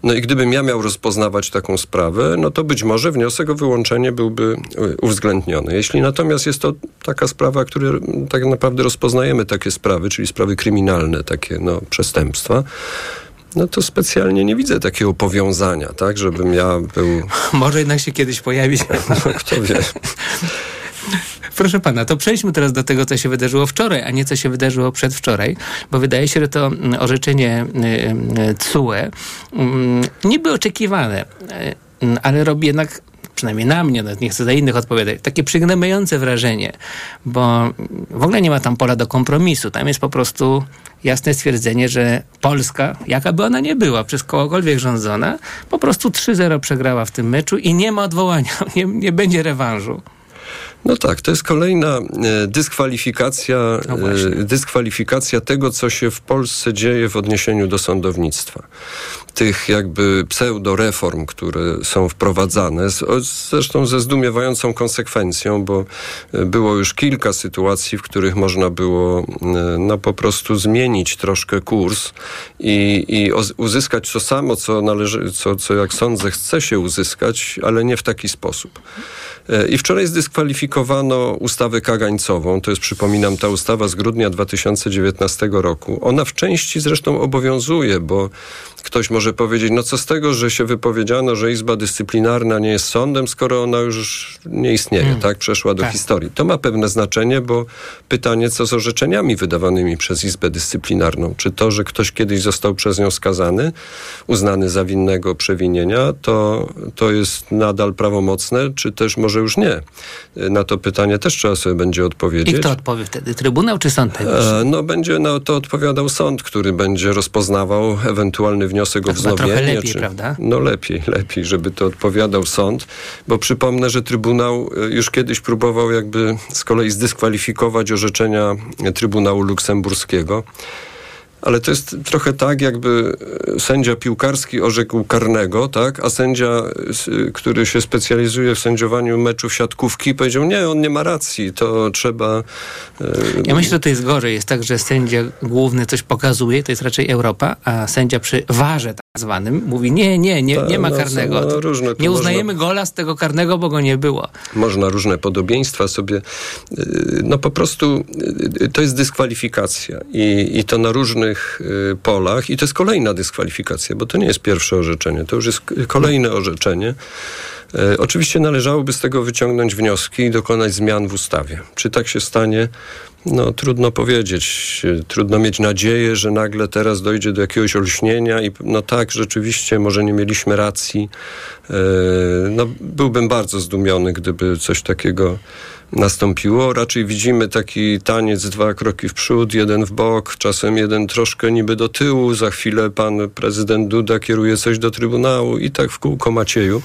No i gdybym ja miał rozpoznawać taką sprawę, no to być może wniosek o wyłączenie byłby uwzględniony. Jeśli natomiast jest to taka sprawa, które tak naprawdę rozpoznajemy takie sprawy, czyli sprawy kryminalne, takie no, przestępstwa, no to specjalnie nie widzę takiego powiązania, tak, żebym ja był... (laughs) Może jednak się kiedyś pojawić. (laughs) No, kto wie. (laughs) Proszę pana, to przejdźmy teraz do tego, co się wydarzyło wczoraj, a nie co się wydarzyło przedwczoraj, bo wydaje się, że to mm, orzeczenie y, y, TSUE mm, niby oczekiwane, y, ale robi jednak przynajmniej na mnie, nie chcę za innych odpowiadać, takie przygnębiające wrażenie, bo w ogóle nie ma tam pola do kompromisu. Tam jest po prostu jasne stwierdzenie, że Polska, jaka by ona nie była, przez kogokolwiek rządzona, po prostu 3-0 przegrała w tym meczu i nie ma odwołania, (laughs) nie, nie będzie rewanżu. No tak, to jest kolejna e, dyskwalifikacja, e, dyskwalifikacja tego, co się w Polsce dzieje w odniesieniu do sądownictwa. Tych jakby pseudoreform, które są wprowadzane, zresztą ze zdumiewającą konsekwencją, bo e, było już kilka sytuacji, w których można było no, po prostu zmienić troszkę kurs i, i uzyskać to samo, co należy, co, co jak sądzę chce się uzyskać, ale nie w taki sposób. I wczoraj zdyskwalifikowano ustawę kagańcową. To jest, przypominam, ta ustawa z grudnia 2019 roku. Ona w części zresztą obowiązuje, bo ktoś może powiedzieć, no co z tego, że się wypowiedziano, że Izba Dyscyplinarna nie jest sądem, skoro ona już nie istnieje, Mm. tak? Przeszła do Tak. historii. To ma pewne znaczenie, bo pytanie, co z orzeczeniami wydawanymi przez Izbę Dyscyplinarną. Czy to, że ktoś kiedyś został przez nią skazany, uznany za winnego przewinienia, to, to jest nadal prawomocne, czy też może już nie? Na to pytanie też trzeba sobie będzie I odpowiedzieć. kto odpowie wtedy? Trybunał czy Sąd Najwyższy? E, No będzie na to odpowiadał sąd, który będzie rozpoznawał ewentualny wniosek o chyba wznowienie. trochę lepiej, prawda? No lepiej, (laughs) lepiej, żeby to odpowiadał sąd, bo przypomnę, że Trybunał e, już kiedyś próbował jakby z kolei zdyskwalifikować orzeczenia Trybunału Luksemburskiego. Ale to jest trochę tak, jakby e, sędzia piłkarski orzekł karnego, tak? a sędzia, który się specjalizuje w sędziowaniu meczów siatkówki, powiedział, nie, on nie ma racji, to trzeba... e, Ja myślę, że to jest gorzej. Jest tak, że sędzia główny coś pokazuje, to jest raczej Europa, a sędzia przy warze zwanym mówi nie, nie, nie, Ta, nie ma no, karnego. no, różne tu nie można- uznajemy gola z tego karnego, bo go nie było. Można różne podobieństwa sobie, y, no po prostu y, to jest dyskwalifikacja i, i to na różnych y, polach i to jest kolejna dyskwalifikacja, bo to nie jest pierwsze orzeczenie, to już jest kolejne orzeczenie. E, Oczywiście należałoby z tego wyciągnąć wnioski i dokonać zmian w ustawie. Czy tak się stanie? No trudno powiedzieć. E, Trudno mieć nadzieję, że nagle teraz dojdzie do jakiegoś olśnienia i no tak, rzeczywiście może nie mieliśmy racji. E, No byłbym bardzo zdumiony, gdyby coś takiego nastąpiło. Raczej widzimy taki taniec, dwa kroki w przód, jeden w bok, czasem jeden troszkę niby do tyłu, za chwilę pan prezydent Duda kieruje coś do Trybunału i tak w kółko Macieju.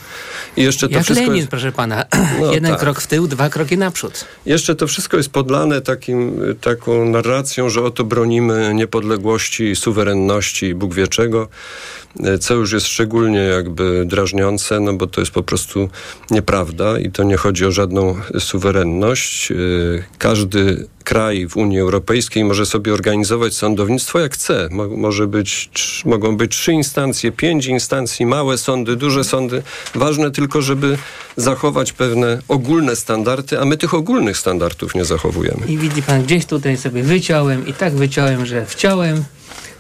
I jeszcze to Jak wszystko Lenin, jest... proszę pana. No (clears throat) Jeden tak. krok w tył, dwa kroki naprzód. Jeszcze to wszystko jest podlane takim, taką narracją, że oto bronimy niepodległości, suwerenności Bóg wie czego, co już jest szczególnie jakby drażniące, no bo to jest po prostu nieprawda i to nie chodzi o żadną suwerenność. Y, Każdy kraj w Unii Europejskiej może sobie organizować sądownictwo jak chce. Mo- może być, mogą być trzy instancje, pięć instancji, małe sądy, duże sądy. Ważne tylko, żeby zachować pewne ogólne standardy, a my tych ogólnych standardów nie zachowujemy. I widzi pan, gdzieś tutaj sobie wyciąłem i tak wyciąłem, że wciąłem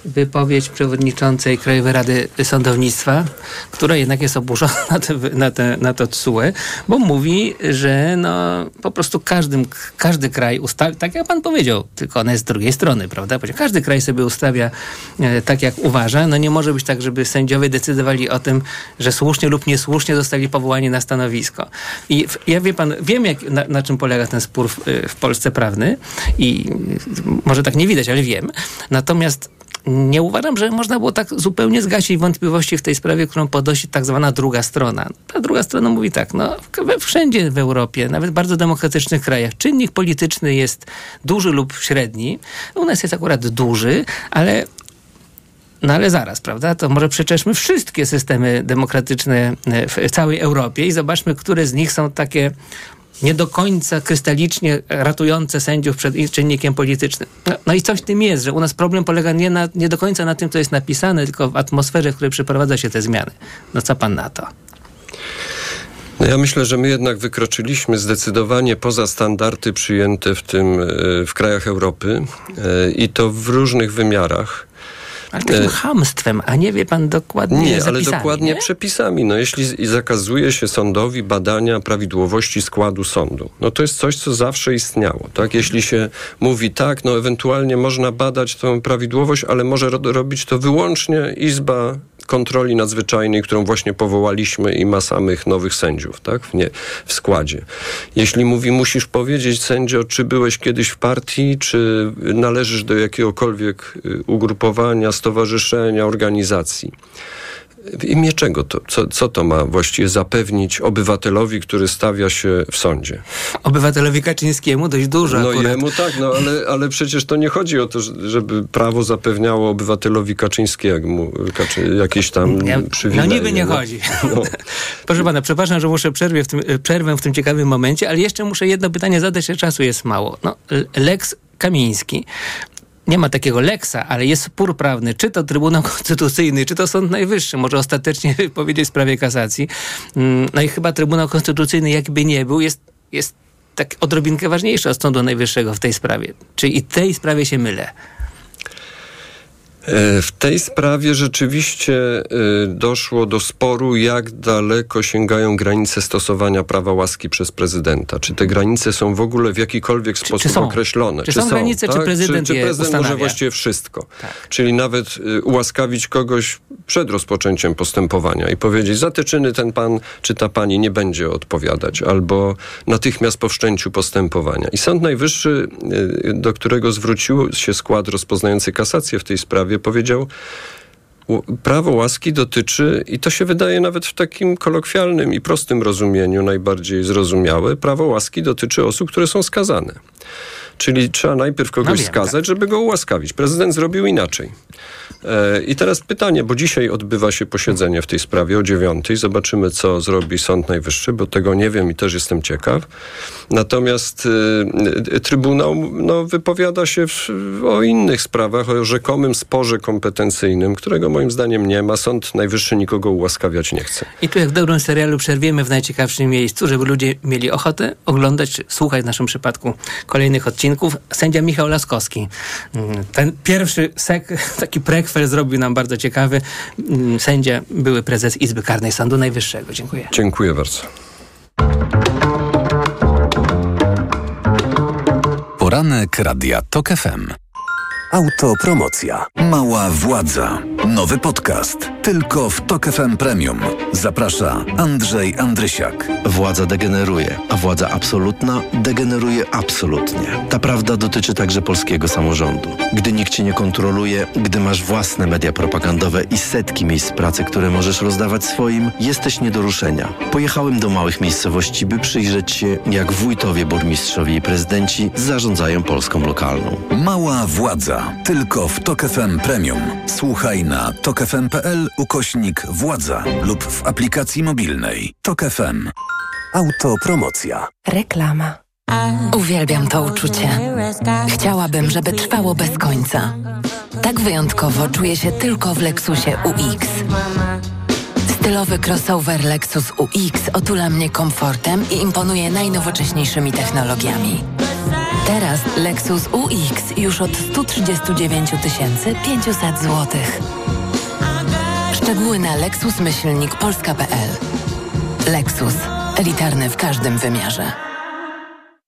wypowiedź przewodniczącej Krajowej Rady Sądownictwa, która jednak jest oburzona na, te, na, te, na to TSUE, bo mówi, że no, po prostu każdym, każdy kraj ustawi, tak jak pan powiedział, tylko ona jest z drugiej strony, prawda? Każdy kraj sobie ustawia e, tak, jak uważa. No nie może być tak, żeby sędziowie decydowali o tym, że słusznie lub niesłusznie zostali powołani na stanowisko. I w, ja wie pan, wiem jak, na, na czym polega ten spór w, w Polsce prawny i y, może tak nie widać, ale wiem. Natomiast nie uważam, że można było tak zupełnie zgasić wątpliwości w tej sprawie, którą podnosi tak zwana druga strona. Ta druga strona mówi tak, no we, wszędzie w Europie, nawet w bardzo demokratycznych krajach, czynnik polityczny jest duży lub średni. U nas jest akurat duży, ale no ale zaraz, prawda? To może przeczeszmy wszystkie systemy demokratyczne e, w w całej Europie i zobaczmy, które z nich są takie nie do końca krystalicznie ratujące sędziów przed czynnikiem politycznym. No, no i coś w tym jest, że u nas problem polega nie, na, nie do końca na tym, co jest napisane, tylko w atmosferze, w której przeprowadza się te zmiany. No co pan na to? No ja myślę, że my jednak wykroczyliśmy zdecydowanie poza standardy przyjęte w tym, e, w krajach Europy e, i to w różnych wymiarach. Ale takim E, chamstwem, a nie wie pan dokładnie Nie, ale zapisami, dokładnie nie? przepisami. No, jeśli zakazuje się sądowi badania prawidłowości składu sądu, no to jest coś, co zawsze istniało. Tak? Jeśli się mówi tak, no ewentualnie można badać tą prawidłowość, ale może ro- robić to wyłącznie Izba Kontroli Nadzwyczajnej, którą właśnie powołaliśmy i ma samych nowych sędziów tak? w, nie, w składzie. Jeśli mówi, musisz powiedzieć sędzio, czy byłeś kiedyś w partii, czy należysz do jakiegokolwiek y, ugrupowania, stowarzyszenia, organizacji. W imię czego to? Co, co to ma właściwie zapewnić obywatelowi, który stawia się w sądzie? Obywatelowi Kaczyńskiemu dość dużo No akurat. jemu tak, no ale, ale przecież to nie chodzi o to, że- żeby prawo zapewniało obywatelowi Kaczyńskiemu Kaczy, jakieś tam Ja- przywileje. no niby nie no. chodzi. No. (laughs) Proszę pana, przepraszam, że muszę przerwie w tym, przerwę w tym ciekawym momencie, ale jeszcze muszę jedno pytanie zadać, że czasu jest mało. No, Lex Kamiński. Nie ma takiego leksa, ale jest spór prawny, czy to Trybunał Konstytucyjny, czy to Sąd Najwyższy może ostatecznie (laughs) powiedzieć w sprawie kasacji. Mm, No i chyba Trybunał Konstytucyjny, jakby nie był, jest, jest tak odrobinkę ważniejszy od Sądu Najwyższego w tej sprawie. Czy i tej sprawie się mylę? E, W tej sprawie rzeczywiście e, doszło do sporu, jak daleko sięgają granice stosowania prawa łaski przez prezydenta. Czy te granice są w ogóle w jakikolwiek sposób są? określone? Czy są granice, czy prezydent czy, czy prezydent może właściwie wszystko? Czyli nawet y, ułaskawić kogoś przed rozpoczęciem postępowania i powiedzieć, za te czyny ten pan czy ta pani nie będzie odpowiadać, albo natychmiast po wszczęciu postępowania. I Sąd Najwyższy, do którego zwrócił się skład rozpoznający kasację w tej sprawie, powiedział, Ł- Prawo łaski dotyczy, i to się wydaje nawet w takim kolokwialnym i prostym rozumieniu najbardziej zrozumiałe, prawo łaski dotyczy osób, które są skazane. Czyli trzeba najpierw kogoś No wiem, skazać, żeby go ułaskawić. Prezydent zrobił inaczej. E, I teraz pytanie, bo dzisiaj odbywa się posiedzenie w tej sprawie o dziewiątej. Zobaczymy, co zrobi Sąd Najwyższy, bo tego nie wiem i też jestem ciekaw. Natomiast y, Trybunał no, wypowiada się w, o innych sprawach, o rzekomym sporze kompetencyjnym, którego moim zdaniem nie ma. Sąd Najwyższy nikogo ułaskawiać nie chce. I tu jak w dobrym serialu przerwiemy w najciekawszym miejscu, żeby ludzie mieli ochotę oglądać, słuchać w naszym przypadku kolejnych odcinków. Sędzia Michał Laskowski. Mm, Ten pierwszy sek, (laughs) taki prekwel zrobił nam bardzo ciekawy. Mm, Sędzia, były prezes Izby Karnej Sądu Najwyższego. Dziękuję. Dziękuję bardzo. Poranek Radia TOK FM. Autopromocja. Mała władza. Nowy podcast. Tylko w TOK FM Premium. Zaprasza Andrzej Andrysiak. Władza degeneruje, a władza absolutna degeneruje absolutnie. Ta prawda dotyczy także polskiego samorządu. Gdy nikt cię nie kontroluje, gdy masz własne media propagandowe i setki miejsc pracy, które możesz rozdawać swoim, jesteś nie do ruszenia. Pojechałem do małych miejscowości, by przyjrzeć się, jak wójtowie, burmistrzowie i prezydenci zarządzają Polską lokalną. Mała władza. Tylko w TOK FM Premium. Słuchaj na tokefm.pl ukośnik władza lub w aplikacji mobilnej. TOK FM. Autopromocja. Reklama. Uwielbiam to uczucie. Chciałabym, żeby trwało bez końca. Tak wyjątkowo czuję się tylko w Lexusie UX. Stylowy crossover Lexus UX otula mnie komfortem i imponuje najnowocześniejszymi technologiami. Teraz Lexus UX już od 139 500 zł. Szczegóły na lexus-polska.pl Lexus. Elitarny w każdym wymiarze.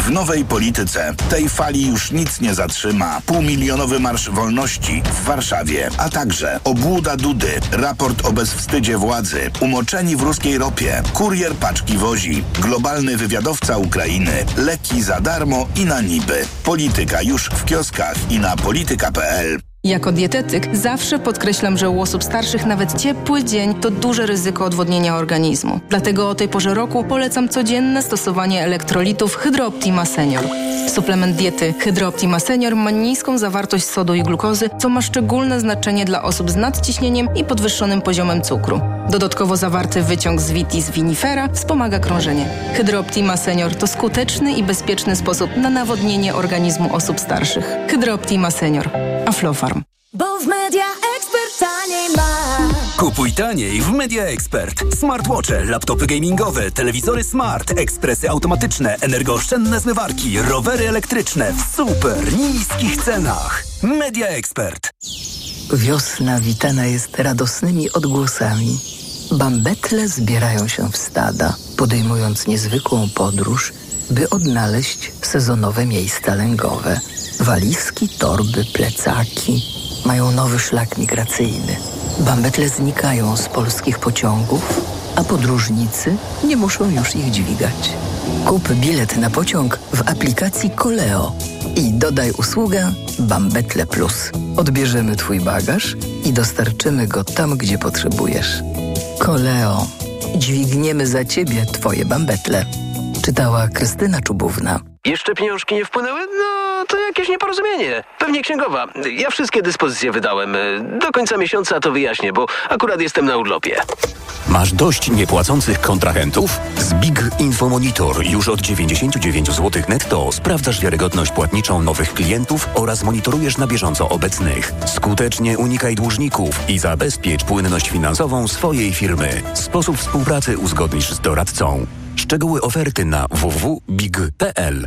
W nowej polityce tej fali już nic nie zatrzyma. Półmilionowy Marsz Wolności w Warszawie, a także obłuda Dudy, raport o bezwstydzie władzy, umoczeni w ruskiej ropie, kurier paczki wozi, globalny wywiadowca Ukrainy, leki za darmo i na niby. Polityka już w kioskach i na polityka.pl. Jako dietetyk zawsze podkreślam, że u osób starszych nawet ciepły dzień to duże ryzyko odwodnienia organizmu. Dlatego o tej porze roku polecam codzienne stosowanie elektrolitów Hydrooptima Senior. Suplement diety Hydrooptima Senior ma niską zawartość sodu i glukozy, co ma szczególne znaczenie dla osób z nadciśnieniem i podwyższonym poziomem cukru. Dodatkowo zawarty wyciąg z vitis vinifera wspomaga krążenie. Hydrooptima Senior to skuteczny i bezpieczny sposób na nawodnienie organizmu osób starszych. Hydrooptima Senior. Aflofarm. Bo w Media Expert taniej masz. Kupuj taniej w Media Expert. Smartwatche, laptopy gamingowe, telewizory smart, ekspresy automatyczne, energooszczędne zmywarki, rowery elektryczne w super niskich cenach. Media Expert. Wiosna witana jest radosnymi odgłosami. Bambetle zbierają się w stada, podejmując niezwykłą podróż, by odnaleźć sezonowe miejsca lęgowe. Walizki, torby, plecaki mają nowy szlak migracyjny. Bambetle znikają z polskich pociągów, a podróżnicy nie muszą już ich dźwigać. Kup bilet na pociąg w aplikacji Koleo i dodaj usługę Bambetle Plus. Odbierzemy Twój bagaż i dostarczymy go tam, gdzie potrzebujesz. Koleo. Dźwigniemy za Ciebie Twoje bambetle. Czytała Krystyna Czubówna. Jeszcze pieniążki nie wpłynęły? No, to jakieś nieporozumienie. Pewnie księgowa. Ja wszystkie dyspozycje wydałem. Do końca miesiąca to wyjaśnię, bo akurat jestem na urlopie. Masz dość niepłacących kontrahentów? Z Big Info Monitor już od 99 zł netto sprawdzasz wiarygodność płatniczą nowych klientów oraz monitorujesz na bieżąco obecnych. Skutecznie unikaj dłużników i zabezpiecz płynność finansową swojej firmy. Sposób współpracy uzgodnisz z doradcą. Szczegóły oferty na www.big.pl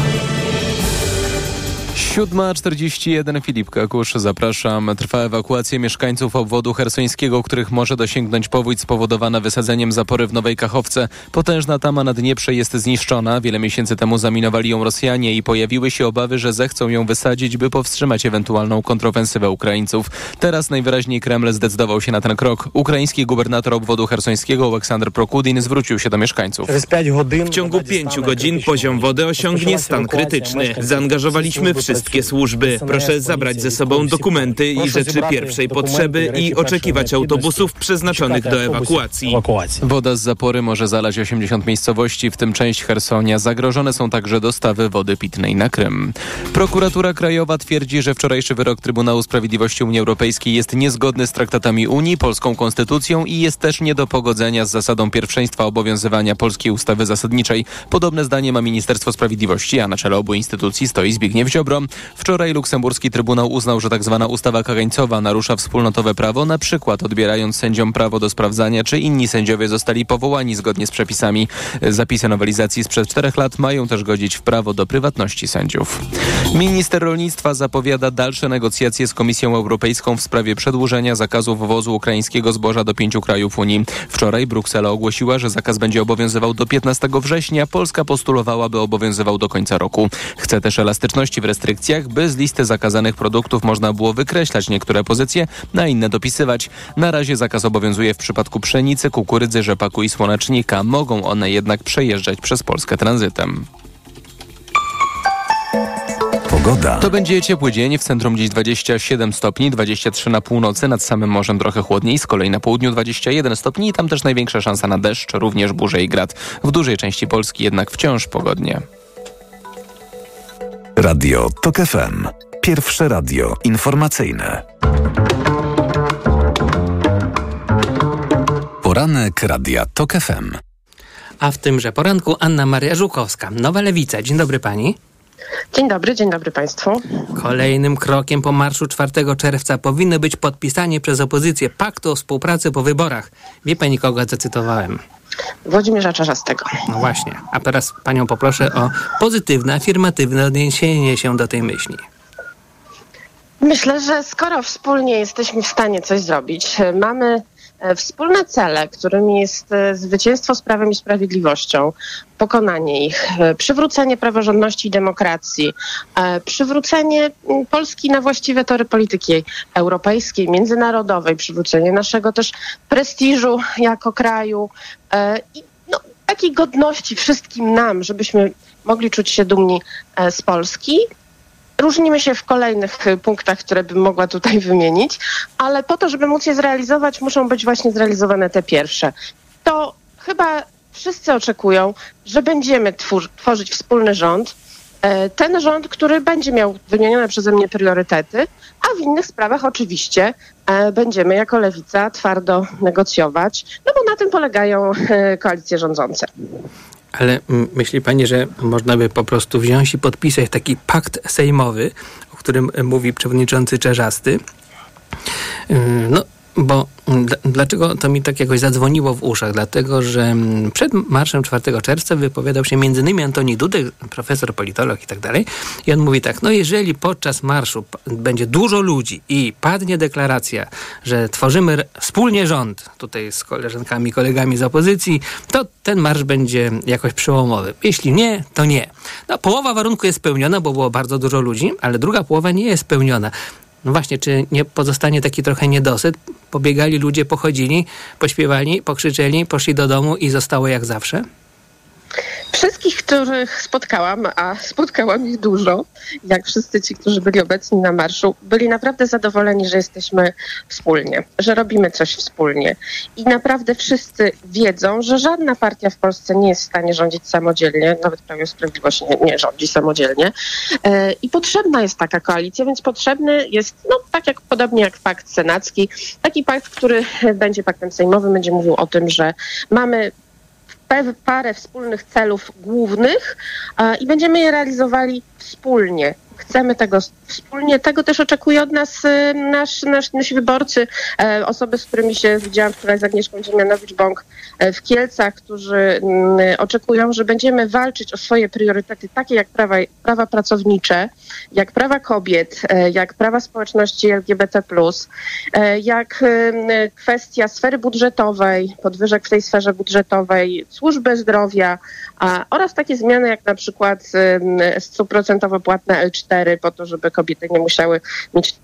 7.41 Filip Kakusz, zapraszam. Trwa ewakuacja mieszkańców obwodu hersońskiego, których może dosięgnąć powódź spowodowana wysadzeniem zapory w Nowej Kachowce. Potężna tama na Dnieprze jest zniszczona. Wiele miesięcy temu zaminowali ją Rosjanie i pojawiły się obawy, że zechcą ją wysadzić, by powstrzymać ewentualną kontrofensywę Ukraińców. Teraz najwyraźniej Kreml zdecydował się na ten krok. Ukraiński gubernator obwodu hersońskiego Aleksander Prokudin zwrócił się do mieszkańców. W ciągu pięciu godzin poziom wody osiągnie stan krytyczny. Zaangażowaliśmy wszystkie służby. Proszę zabrać ze sobą dokumenty i rzeczy pierwszej potrzeby i oczekiwać autobusów przeznaczonych do ewakuacji. Woda z zapory może zalać 80 miejscowości, w tym część Hersonia. Zagrożone są także dostawy wody pitnej na Krym. Prokuratura Krajowa twierdzi, że wczorajszy wyrok Trybunału Sprawiedliwości Unii Europejskiej jest niezgodny z traktatami Unii, polską konstytucją i jest też nie do pogodzenia z zasadą pierwszeństwa obowiązywania polskiej ustawy zasadniczej. Podobne zdanie ma Ministerstwo Sprawiedliwości, a na czele obu instytucji stoi Zbigniew Ziobro. Wczoraj luksemburski Trybunał uznał, że tzw. Tak ustawa kagańcowa narusza wspólnotowe prawo, na przykład odbierając sędziom prawo do sprawdzania, czy inni sędziowie zostali powołani zgodnie z przepisami. Zapisy nowelizacji sprzed czterech lat mają też godzić w prawo do prywatności sędziów. Minister rolnictwa zapowiada dalsze negocjacje z Komisją Europejską w sprawie przedłużenia zakazu wwozu ukraińskiego zboża do pięciu krajów Unii. Wczoraj Bruksela ogłosiła, że zakaz będzie obowiązywał do 15 września. Polska postulowała, by obowiązywał do końca roku. Chce też elastyczności w restrykcjach, by z listy zakazanych produktów można było wykreślać niektóre pozycje, na inne dopisywać. Na razie zakaz obowiązuje w przypadku pszenicy, kukurydzy, rzepaku i słonecznika. Mogą one jednak przejeżdżać przez Polskę tranzytem. Pogoda. To będzie ciepły dzień, w centrum dziś 27 stopni, 23 na północy, nad samym morzem trochę chłodniej, z kolei na południu 21 stopni i tam też największa szansa na deszcz, również burze i grad. W dużej części Polski jednak wciąż pogodnie. Radio TOK FM. Pierwsze radio informacyjne. Poranek Radia TOK FM. A w tymże poranku Anna Maria Żukowska, Nowa Lewica. Dzień dobry pani. Dzień dobry, dzień dobry Państwu. Kolejnym krokiem po marszu 4 czerwca powinno być podpisanie przez opozycję paktu o współpracy po wyborach. Wie pani, kogo zacytowałem? Włodzimierza Czarzastego. No właśnie. A teraz panią poproszę o pozytywne, afirmatywne odniesienie się do tej myśli. Myślę, że skoro wspólnie jesteśmy w stanie coś zrobić, mamy wspólne cele, którymi jest e, zwycięstwo z prawem i sprawiedliwością, pokonanie ich, e, przywrócenie praworządności i demokracji, przywrócenie Polski na właściwe tory polityki europejskiej, międzynarodowej, przywrócenie naszego też prestiżu jako kraju i no, takiej godności wszystkim nam, żebyśmy mogli czuć się dumni z Polski, Różnimy się w kolejnych y, punktach, które bym mogła tutaj (laughs) wymienić, ale po to, żeby móc je zrealizować, muszą być właśnie zrealizowane te pierwsze. To chyba wszyscy oczekują, że będziemy twór- tworzyć wspólny rząd. E, ten rząd, który będzie miał wymienione przeze mnie priorytety, a w innych sprawach oczywiście e, będziemy jako lewica twardo negocjować, no bo na tym polegają e, koalicje rządzące. Ale myśli pani, że można by po prostu wziąć i podpisać taki pakt sejmowy, o którym mówi przewodniczący Czerzasty? Yy, no, bo dlaczego to mi tak jakoś zadzwoniło w uszach? Dlatego, że przed marszem 4 czerwca wypowiadał się m.in. Antoni Dudek, profesor, politolog i tak dalej. I on mówi tak, no jeżeli podczas marszu będzie dużo ludzi i padnie deklaracja, że tworzymy wspólnie rząd, tutaj z koleżankami, kolegami z opozycji, to ten marsz będzie jakoś przełomowy. Jeśli nie, to nie. No, połowa warunku jest spełniona, bo było bardzo dużo ludzi, ale druga połowa nie jest spełniona. No właśnie, czy nie pozostanie taki trochę niedosyt? Pobiegali ludzie, pochodzili, pośpiewali, pokrzyczeli, poszli do domu i zostało jak zawsze? Wszystkich, których spotkałam, a spotkałam ich dużo, jak wszyscy ci, którzy byli obecni na marszu, byli naprawdę zadowoleni, że jesteśmy wspólnie, że robimy coś wspólnie. I naprawdę wszyscy wiedzą, że żadna partia w Polsce nie jest w stanie rządzić samodzielnie, nawet Prawo i Sprawiedliwość nie, nie rządzi samodzielnie. E, I potrzebna jest taka koalicja, więc potrzebny jest, no tak jak podobnie jak pakt senacki, taki pakt, który będzie paktem sejmowym, będzie mówił o tym, że mamy parę wspólnych celów głównych i będziemy je realizowali wspólnie, chcemy tego wspólnie. Tego też oczekuje od nas y, nasz, nasz, nasi wyborcy, e, osoby, z którymi się widziałam wczoraj z Agnieszką Dziemianowicz-Bąk e, w Kielcach, którzy mm, oczekują, że będziemy walczyć o swoje priorytety, takie jak prawa, prawa pracownicze, jak prawa kobiet, e, jak prawa społeczności LGBT+, jak y, kwestia sfery budżetowej, podwyżek w tej sferze budżetowej, służby zdrowia oraz takie zmiany jak na przykład y, stuprocentowo płatne L4 po to, żeby kobiety nie musiały mieć,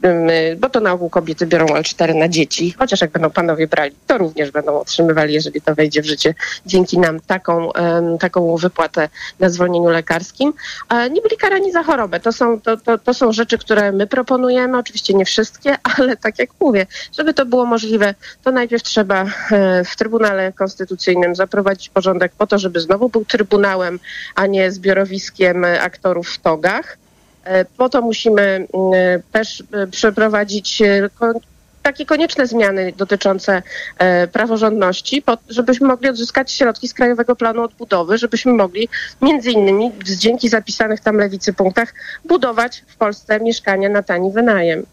y, bo to na ogół kobiety biorą L4 na dzieci, chociaż jak będą panowie brali, to również będą otrzymywali, jeżeli to wejdzie w życie, dzięki nam taką, taką wypłatę na zwolnieniu lekarskim. A nie byli karani za chorobę. To są, to, to, to są rzeczy, które my proponujemy, oczywiście nie wszystkie, (laughs) ale tak jak mówię, żeby to było możliwe, to najpierw trzeba e, w Trybunale Konstytucyjnym zaprowadzić porządek po to, żeby znowu był trybunałem, a nie zbiorowiskiem e, aktorów w togach. E, Po to musimy mm, też e, przeprowadzić e, kon- takie konieczne zmiany dotyczące praworządności, żebyśmy mogli odzyskać środki z Krajowego Planu Odbudowy, żebyśmy mogli między innymi dzięki zapisanych tam lewicy punktach budować w Polsce mieszkania na tani wynajem.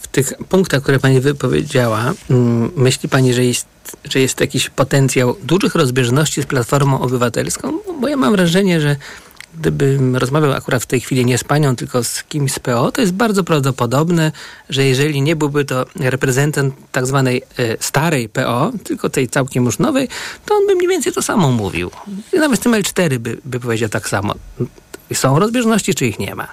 W tych punktach, które pani wypowiedziała, mm, myśli pani, że jest, że jest jakiś potencjał dużych rozbieżności z Platformą Obywatelską? Bo ja mam wrażenie, że gdybym rozmawiał akurat w tej chwili nie z panią, tylko z kimś z PO, to jest bardzo prawdopodobne, że jeżeli nie byłby to reprezentant tak zwanej e, starej PO, tylko tej całkiem już nowej, to on by mniej więcej to samo mówił. Nawet z tym L4 by, by powiedział tak samo. Są rozbieżności, czy ich nie ma?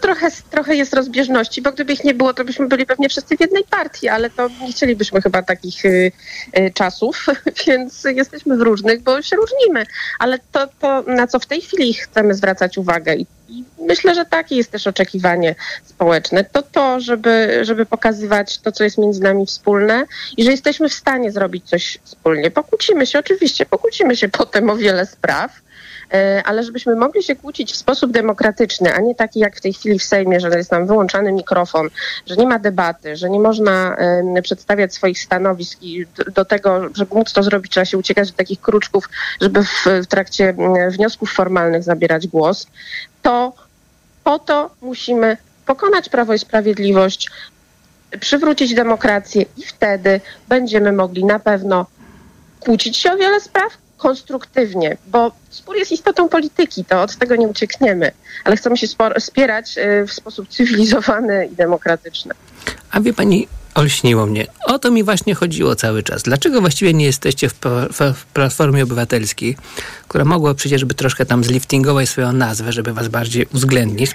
Trochę, trochę jest rozbieżności, bo gdyby ich nie było, to byśmy byli pewnie wszyscy w jednej partii, ale to nie chcielibyśmy chyba takich y, y, czasów, (laughs) więc jesteśmy w różnych, bo się różnimy. Ale to, to, na co w tej chwili chcemy zwracać uwagę i, i myślę, że takie jest też oczekiwanie społeczne, to to, żeby, żeby pokazywać to, co jest między nami wspólne i że jesteśmy w stanie zrobić coś wspólnie. Pokłócimy się, oczywiście, pokłócimy się potem o wiele spraw, ale żebyśmy mogli się kłócić w sposób demokratyczny, a nie taki jak w tej chwili w Sejmie, że jest nam wyłączany mikrofon, że nie ma debaty, że nie można przedstawiać swoich stanowisk i do, tego, żeby móc to zrobić, trzeba się uciekać do takich kruczków, żeby w, trakcie wniosków formalnych zabierać głos, to po to musimy pokonać Prawo i Sprawiedliwość, przywrócić demokrację i wtedy będziemy mogli na pewno kłócić się o wiele spraw konstruktywnie, bo spór jest istotą polityki, to od tego nie uciekniemy, ale chcemy się spierać y, w sposób cywilizowany i demokratyczny. A wie pani, olśniło mnie. O to mi właśnie chodziło cały czas. Dlaczego właściwie nie jesteście w, w, Platformie Obywatelskiej, która mogła przecież by troszkę tam zliftingować swoją nazwę, żeby was bardziej uwzględnić?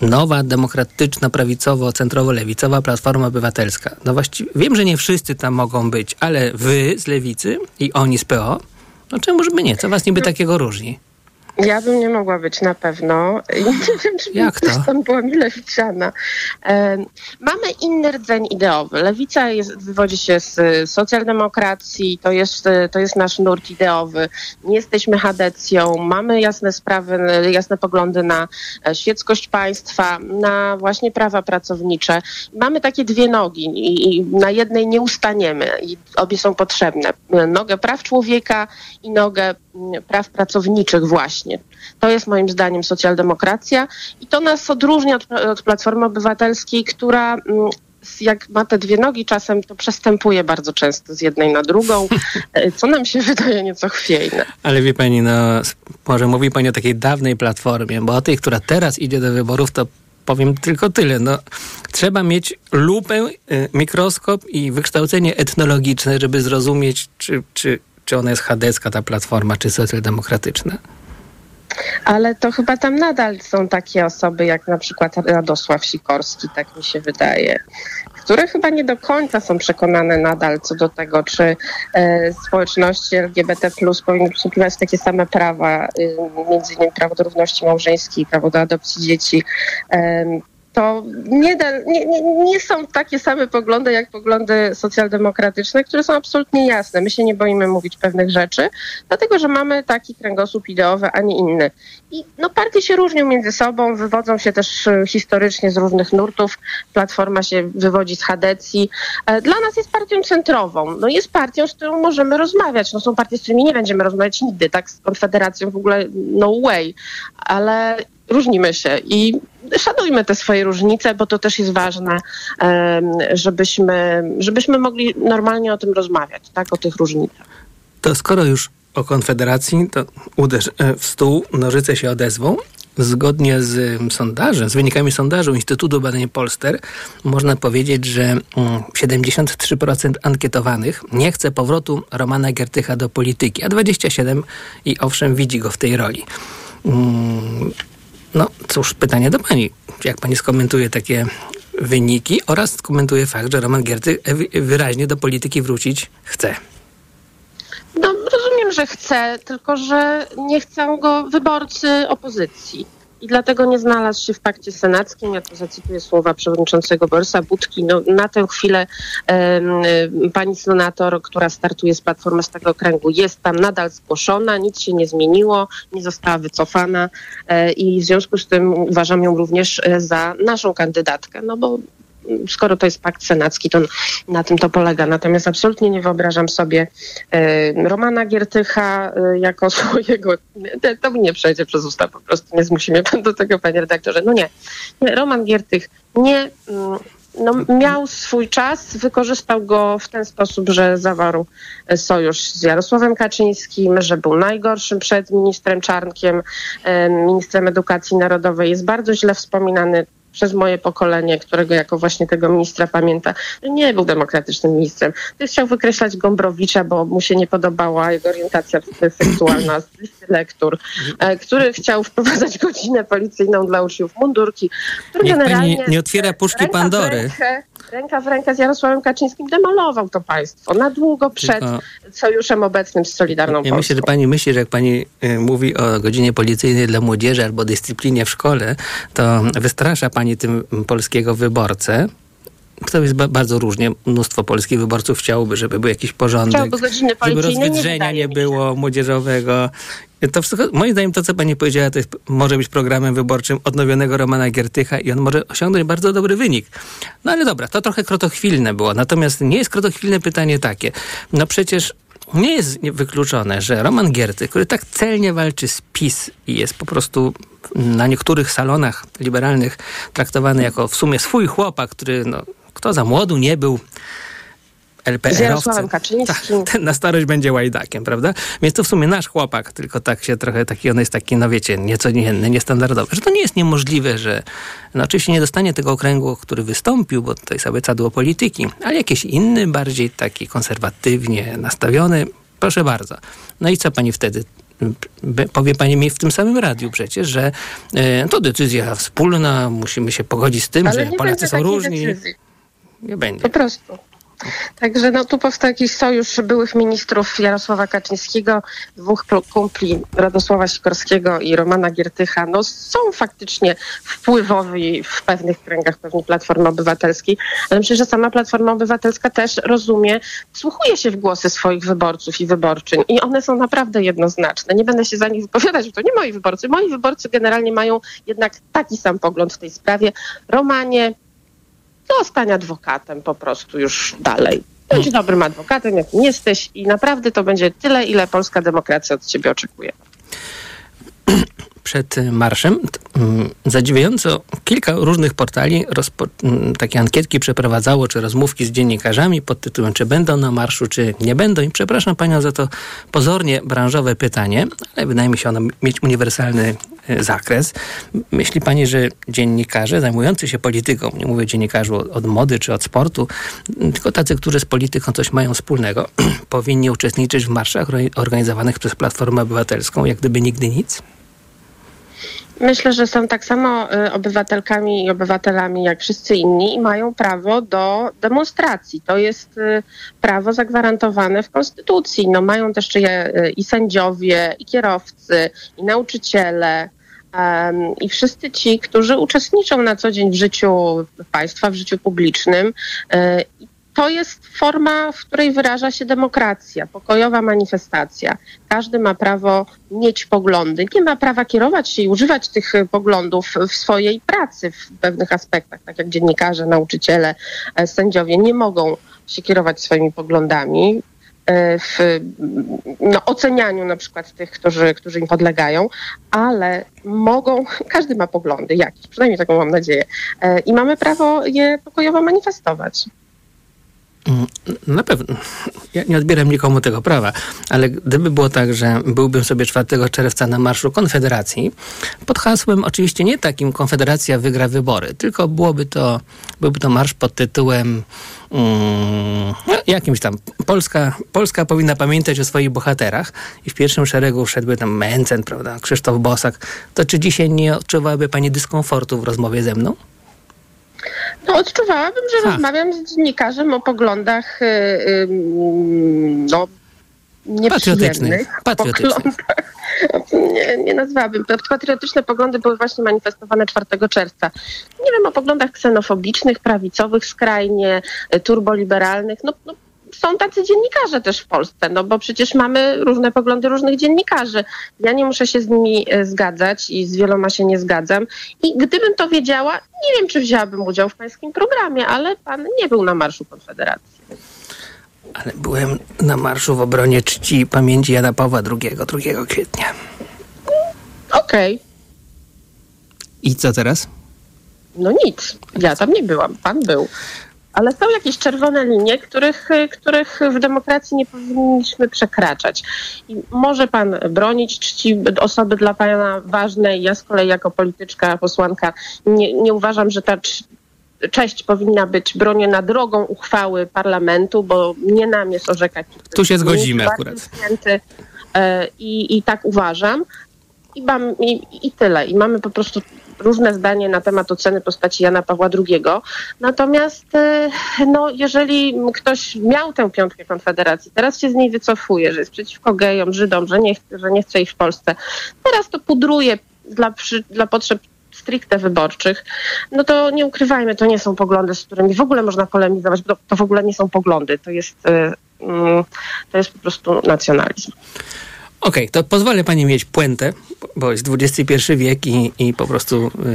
Nowa, demokratyczna, prawicowo, centrowo-lewicowa Platforma Obywatelska. No właściwie wiem, że nie wszyscy tam mogą być, ale wy z lewicy i oni z PO, no czemu żeby nie? Co was niby takiego różni? Ja bym nie mogła być na pewno. I nie wiem, czy Jak też to? tam była. Em, mamy inny rdzeń ideowy. Lewica jest, wywodzi się z y, socjaldemokracji, to jest, y, to jest nasz nurt ideowy. Nie jesteśmy chadecją, mamy jasne sprawy, y, jasne poglądy na e, świeckość państwa, na właśnie prawa pracownicze. Mamy takie dwie nogi i, na jednej nie ustaniemy i obie są potrzebne. Nogę praw człowieka i nogę praw pracowniczych właśnie. To jest moim zdaniem socjaldemokracja i to nas odróżnia od, od Platformy Obywatelskiej, która mm, jak ma te dwie nogi czasem, to przestępuje bardzo często z jednej na drugą, (laughs) e, co nam się wydaje nieco chwiejne. Ale wie pani, no może mówi pani o takiej dawnej platformie, bo o tej, która teraz idzie do wyborów, to powiem tylko tyle. No, trzeba mieć lupę, y, mikroskop i wykształcenie etnologiczne, żeby zrozumieć, czy, czy, czy ona jest chadecka, ta platforma, czy socjaldemokratyczna. Ale to chyba tam nadal są takie osoby jak na przykład Radosław Sikorski, tak mi się wydaje, które chyba nie do końca są przekonane nadal co do tego, czy e, społeczności LGBT powinny przysługiwać takie same prawa, y, między innymi prawo do równości małżeńskiej, prawo do adopcji dzieci. Em, to nie, da, nie, nie, nie są takie same poglądy jak poglądy socjaldemokratyczne, które są absolutnie jasne. My się nie boimy mówić pewnych rzeczy, dlatego że mamy taki kręgosłup ideowy, a nie inny. I no, partie się różnią między sobą, wywodzą się też e, historycznie z różnych nurtów. Platforma się wywodzi z Hadecji. E, Dla nas jest partią centrową. No, jest partią, z którą możemy rozmawiać. No, są partie, z którymi nie będziemy rozmawiać nigdy, tak? Z Konfederacją w ogóle no way. Ale różnimy się i szanujmy te swoje różnice, bo to też jest ważne, żebyśmy, żebyśmy mogli normalnie o tym rozmawiać, tak? O tych różnicach. To skoro już o Konfederacji, to uderz e, w stół, nożyce się odezwą. Zgodnie z mm, sondażem, z wynikami sondażu Instytutu Badań Polster, można powiedzieć, że mm, 73% ankietowanych nie chce powrotu Romana Giertycha do polityki, a 27% i owszem widzi go w tej roli. No cóż, pytanie do pani. Jak pani skomentuje takie wyniki oraz skomentuje fakt, że Roman Giertych ewi- wyraźnie do polityki wrócić chce? No, rozumiem, że chce, tylko że nie chcą go wyborcy opozycji. I dlatego nie znalazł się w pakcie senackim. Ja tu zacytuję słowa przewodniczącego Borysa Budki. No, na tę chwilę em, pani senator, która startuje z Platformy z tego okręgu, jest tam nadal zgłoszona, nic się nie zmieniło, nie została wycofana e, i w związku z tym uważam ją również e, za naszą kandydatkę, no bo skoro to jest pakt senacki, to na tym to polega. Natomiast absolutnie nie wyobrażam sobie e, Romana Giertycha e, jako (laughs) swojego. To, mi nie przejdzie przez usta, po prostu nie zmusi mnie pan do tego, panie redaktorze. No nie. Roman Giertych nie. mm, No, miał swój czas, wykorzystał go w ten sposób, że zawarł e, sojusz z Jarosławem Kaczyńskim, że był najgorszym przed ministrem Czarnkiem, ministrem edukacji narodowej. Jest bardzo źle wspominany przez moje pokolenie, którego jako właśnie tego ministra pamięta, że nie był demokratycznym ministrem. Też chciał wykreślać Gombrowicza, bo mu się nie podobała jego orientacja seksualna z listy lektur, e, który chciał wprowadzać godzinę policyjną dla uczniów mundurki, który Niech generalnie nie otwiera puszki Pandory. Rękę, ręka w rękę z Jarosławem Kaczyńskim demolował to państwo na długo przed Tylko- sojuszem obecnym z Solidarną Ja Polską. myślę, że pani myśli, że jak pani y, mówi o godzinie policyjnej dla młodzieży albo dyscyplinie w szkole, to wystrasza pani tym polskiego wyborcę. To jest ba- bardzo różnie. Mnóstwo polskich wyborców chciałoby, żeby był jakiś porządek, żeby nie rozwydrzenia nie się. było młodzieżowego. To wszystko, moim zdaniem to, co pani powiedziała, to jest, może być programem wyborczym odnowionego Romana Giertycha i on może osiągnąć bardzo dobry wynik. No ale dobra, to trochę krotochwilne było. Natomiast nie jest krotochwilne pytanie takie. No przecież nie jest wykluczone, że Roman Giertych, który tak celnie walczy z PiS i jest po prostu na niektórych salonach liberalnych traktowany jako w sumie swój chłopak, który no, kto za młodu nie był Z LPR-owcem. Jarosławem Kaczyńskim. Ten na starość będzie łajdakiem, prawda? Więc to w sumie nasz chłopak, tylko tak się trochę taki, on jest taki, no wiecie, nieco inny, niestandardowy. Że to nie jest niemożliwe, że no oczywiście nie dostanie tego okręgu, który wystąpił, bo to jest abecadło polityki, ale jakiś inny, bardziej taki konserwatywnie nastawiony, proszę bardzo. No i co pani wtedy? Powie pani mi w tym samym radiu przecież, że e, to decyzja wspólna, musimy się pogodzić z tym, Ale że Polacy są różni. decyzji. Nie będzie. Po prostu. Także no, tu powstał jakiś sojusz byłych ministrów Jarosława Kaczyńskiego, dwóch pl- kumpli Radosława Sikorskiego i Romana Giertycha. No, są faktycznie wpływowi w pewnych kręgach pewnie Platformy Obywatelskiej, ale myślę, że sama Platforma Obywatelska też rozumie, wsłuchuje się w głosy swoich wyborców i wyborczyń i one są naprawdę jednoznaczne. Nie będę się za nich wypowiadać, bo to nie moi wyborcy. Moi wyborcy generalnie mają jednak taki sam pogląd w tej sprawie. Romanie, zostań adwokatem po prostu już dalej. Bądź dobrym adwokatem, jakim jesteś i naprawdę to będzie tyle, ile polska demokracja od ciebie oczekuje. przed marszem. Mm, Zadziwiająco kilka różnych portali mm, takie ankietki przeprowadzało, czy rozmówki z dziennikarzami pod tytułem, czy będą na marszu, czy nie będą. I przepraszam panią za to pozornie branżowe pytanie, ale wydaje mi się ono mieć uniwersalny zakres. M- Myśli pani, że dziennikarze zajmujący się polityką, nie mówię dziennikarzu od, od mody czy od sportu, tylko tacy, którzy z polityką coś mają wspólnego, (clears throat) powinni uczestniczyć w marszach orga- organizowanych przez Platformę Obywatelską, jak gdyby nigdy nic? Myślę, że są tak samo y, obywatelkami i obywatelami jak wszyscy inni i mają prawo do demonstracji. To jest y, prawo zagwarantowane w Konstytucji. No, mają też je y, i sędziowie, i kierowcy, i nauczyciele. Em, I wszyscy ci, którzy uczestniczą na co dzień w życiu państwa, w życiu publicznym, to jest forma, w której wyraża się demokracja, pokojowa manifestacja. Każdy ma prawo mieć poglądy, nie ma prawa kierować się i używać tych poglądów w swojej pracy w pewnych aspektach, tak jak dziennikarze, nauczyciele, e, sędziowie nie mogą się kierować swoimi poglądami e, w no, ocenianiu na przykład tych, którzy, którzy im podlegają, ale mogą, (laughs) każdy ma poglądy jakieś, przynajmniej taką mam nadzieję, e, i mamy prawo je pokojowo manifestować. Mm, Na pewno. Ja nie odbieram nikomu tego prawa, ale gdyby było tak, że byłbym sobie 4 czerwca na Marszu Konfederacji, pod hasłem oczywiście nie takim Konfederacja wygra wybory, tylko byłoby to, byłby to marsz pod tytułem mm, no, jakimś tam Polska, Polska powinna pamiętać o swoich bohaterach i w pierwszym szeregu wszedłby tam Mencen, prawda, Krzysztof Bosak, to czy dzisiaj nie odczuwałaby pani dyskomfortu w rozmowie ze mną? No, odczuwałabym, że rozmawiam z dziennikarzem o poglądach y, y, no. Patriotycznych. Poglądach. Nie, nie nazwałabym. Patriotyczne poglądy były właśnie manifestowane 4 czerwca. Nie wiem o poglądach ksenofobicznych, prawicowych, skrajnie y, turboliberalnych. No, no, są tacy dziennikarze też w Polsce, no bo przecież mamy różne poglądy różnych dziennikarzy. Ja nie muszę się z nimi e, zgadzać i z wieloma się nie zgadzam. I gdybym to wiedziała, nie wiem, czy wzięłabym udział w pańskim programie, ale pan nie był na Marszu Konfederacji. Ale byłem na marszu w obronie czci i pamięci Jana Pawła II 2 kwietnia. Okej, I co teraz? no nic. Ja tam nie byłam, pan był. Ale są jakieś czerwone linie, których, których w demokracji nie powinniśmy przekraczać. I może pan bronić czci osoby dla pana ważnej. Ja z kolei jako polityczka, posłanka nie, nie uważam, że ta cz- cześć powinna być broniona drogą uchwały parlamentu, bo nie nam jest orzekać. Tu się zgodzimy akurat. Święty, e, i, I tak uważam. I, mam, i, I tyle. I mamy po prostu różne zdanie na temat oceny postaci Jana Pawła II. Natomiast e, no, jeżeli ktoś miał tę piątkę Konfederacji, teraz się z niej wycofuje, że jest przeciwko gejom, Żydom, że nie, że nie chce ich w Polsce, teraz to pudruje dla, przy, dla potrzeb stricte wyborczych, no to nie ukrywajmy, to nie są poglądy, z którymi w ogóle można polemizować, bo to, to w ogóle nie są poglądy, to jest, e, mm, to jest po prostu nacjonalizm. Okej, to pozwolę pani mieć puentę, bo jest XXI wiek i, i po prostu y,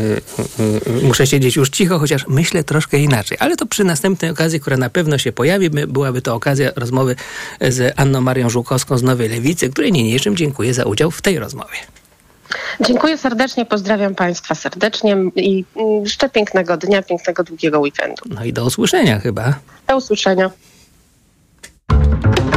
y, y, muszę siedzieć już cicho, chociaż myślę troszkę inaczej. Ale to przy następnej okazji, która na pewno się pojawi, by- byłaby to okazja rozmowy z Anną Marią Żółkowską z Nowej Lewicy, której niniejszym dziękuję za udział w tej rozmowie. Dziękuję serdecznie, pozdrawiam Państwa serdecznie i mm, życzę pięknego dnia, pięknego długiego weekendu. No i do usłyszenia chyba. Do usłyszenia.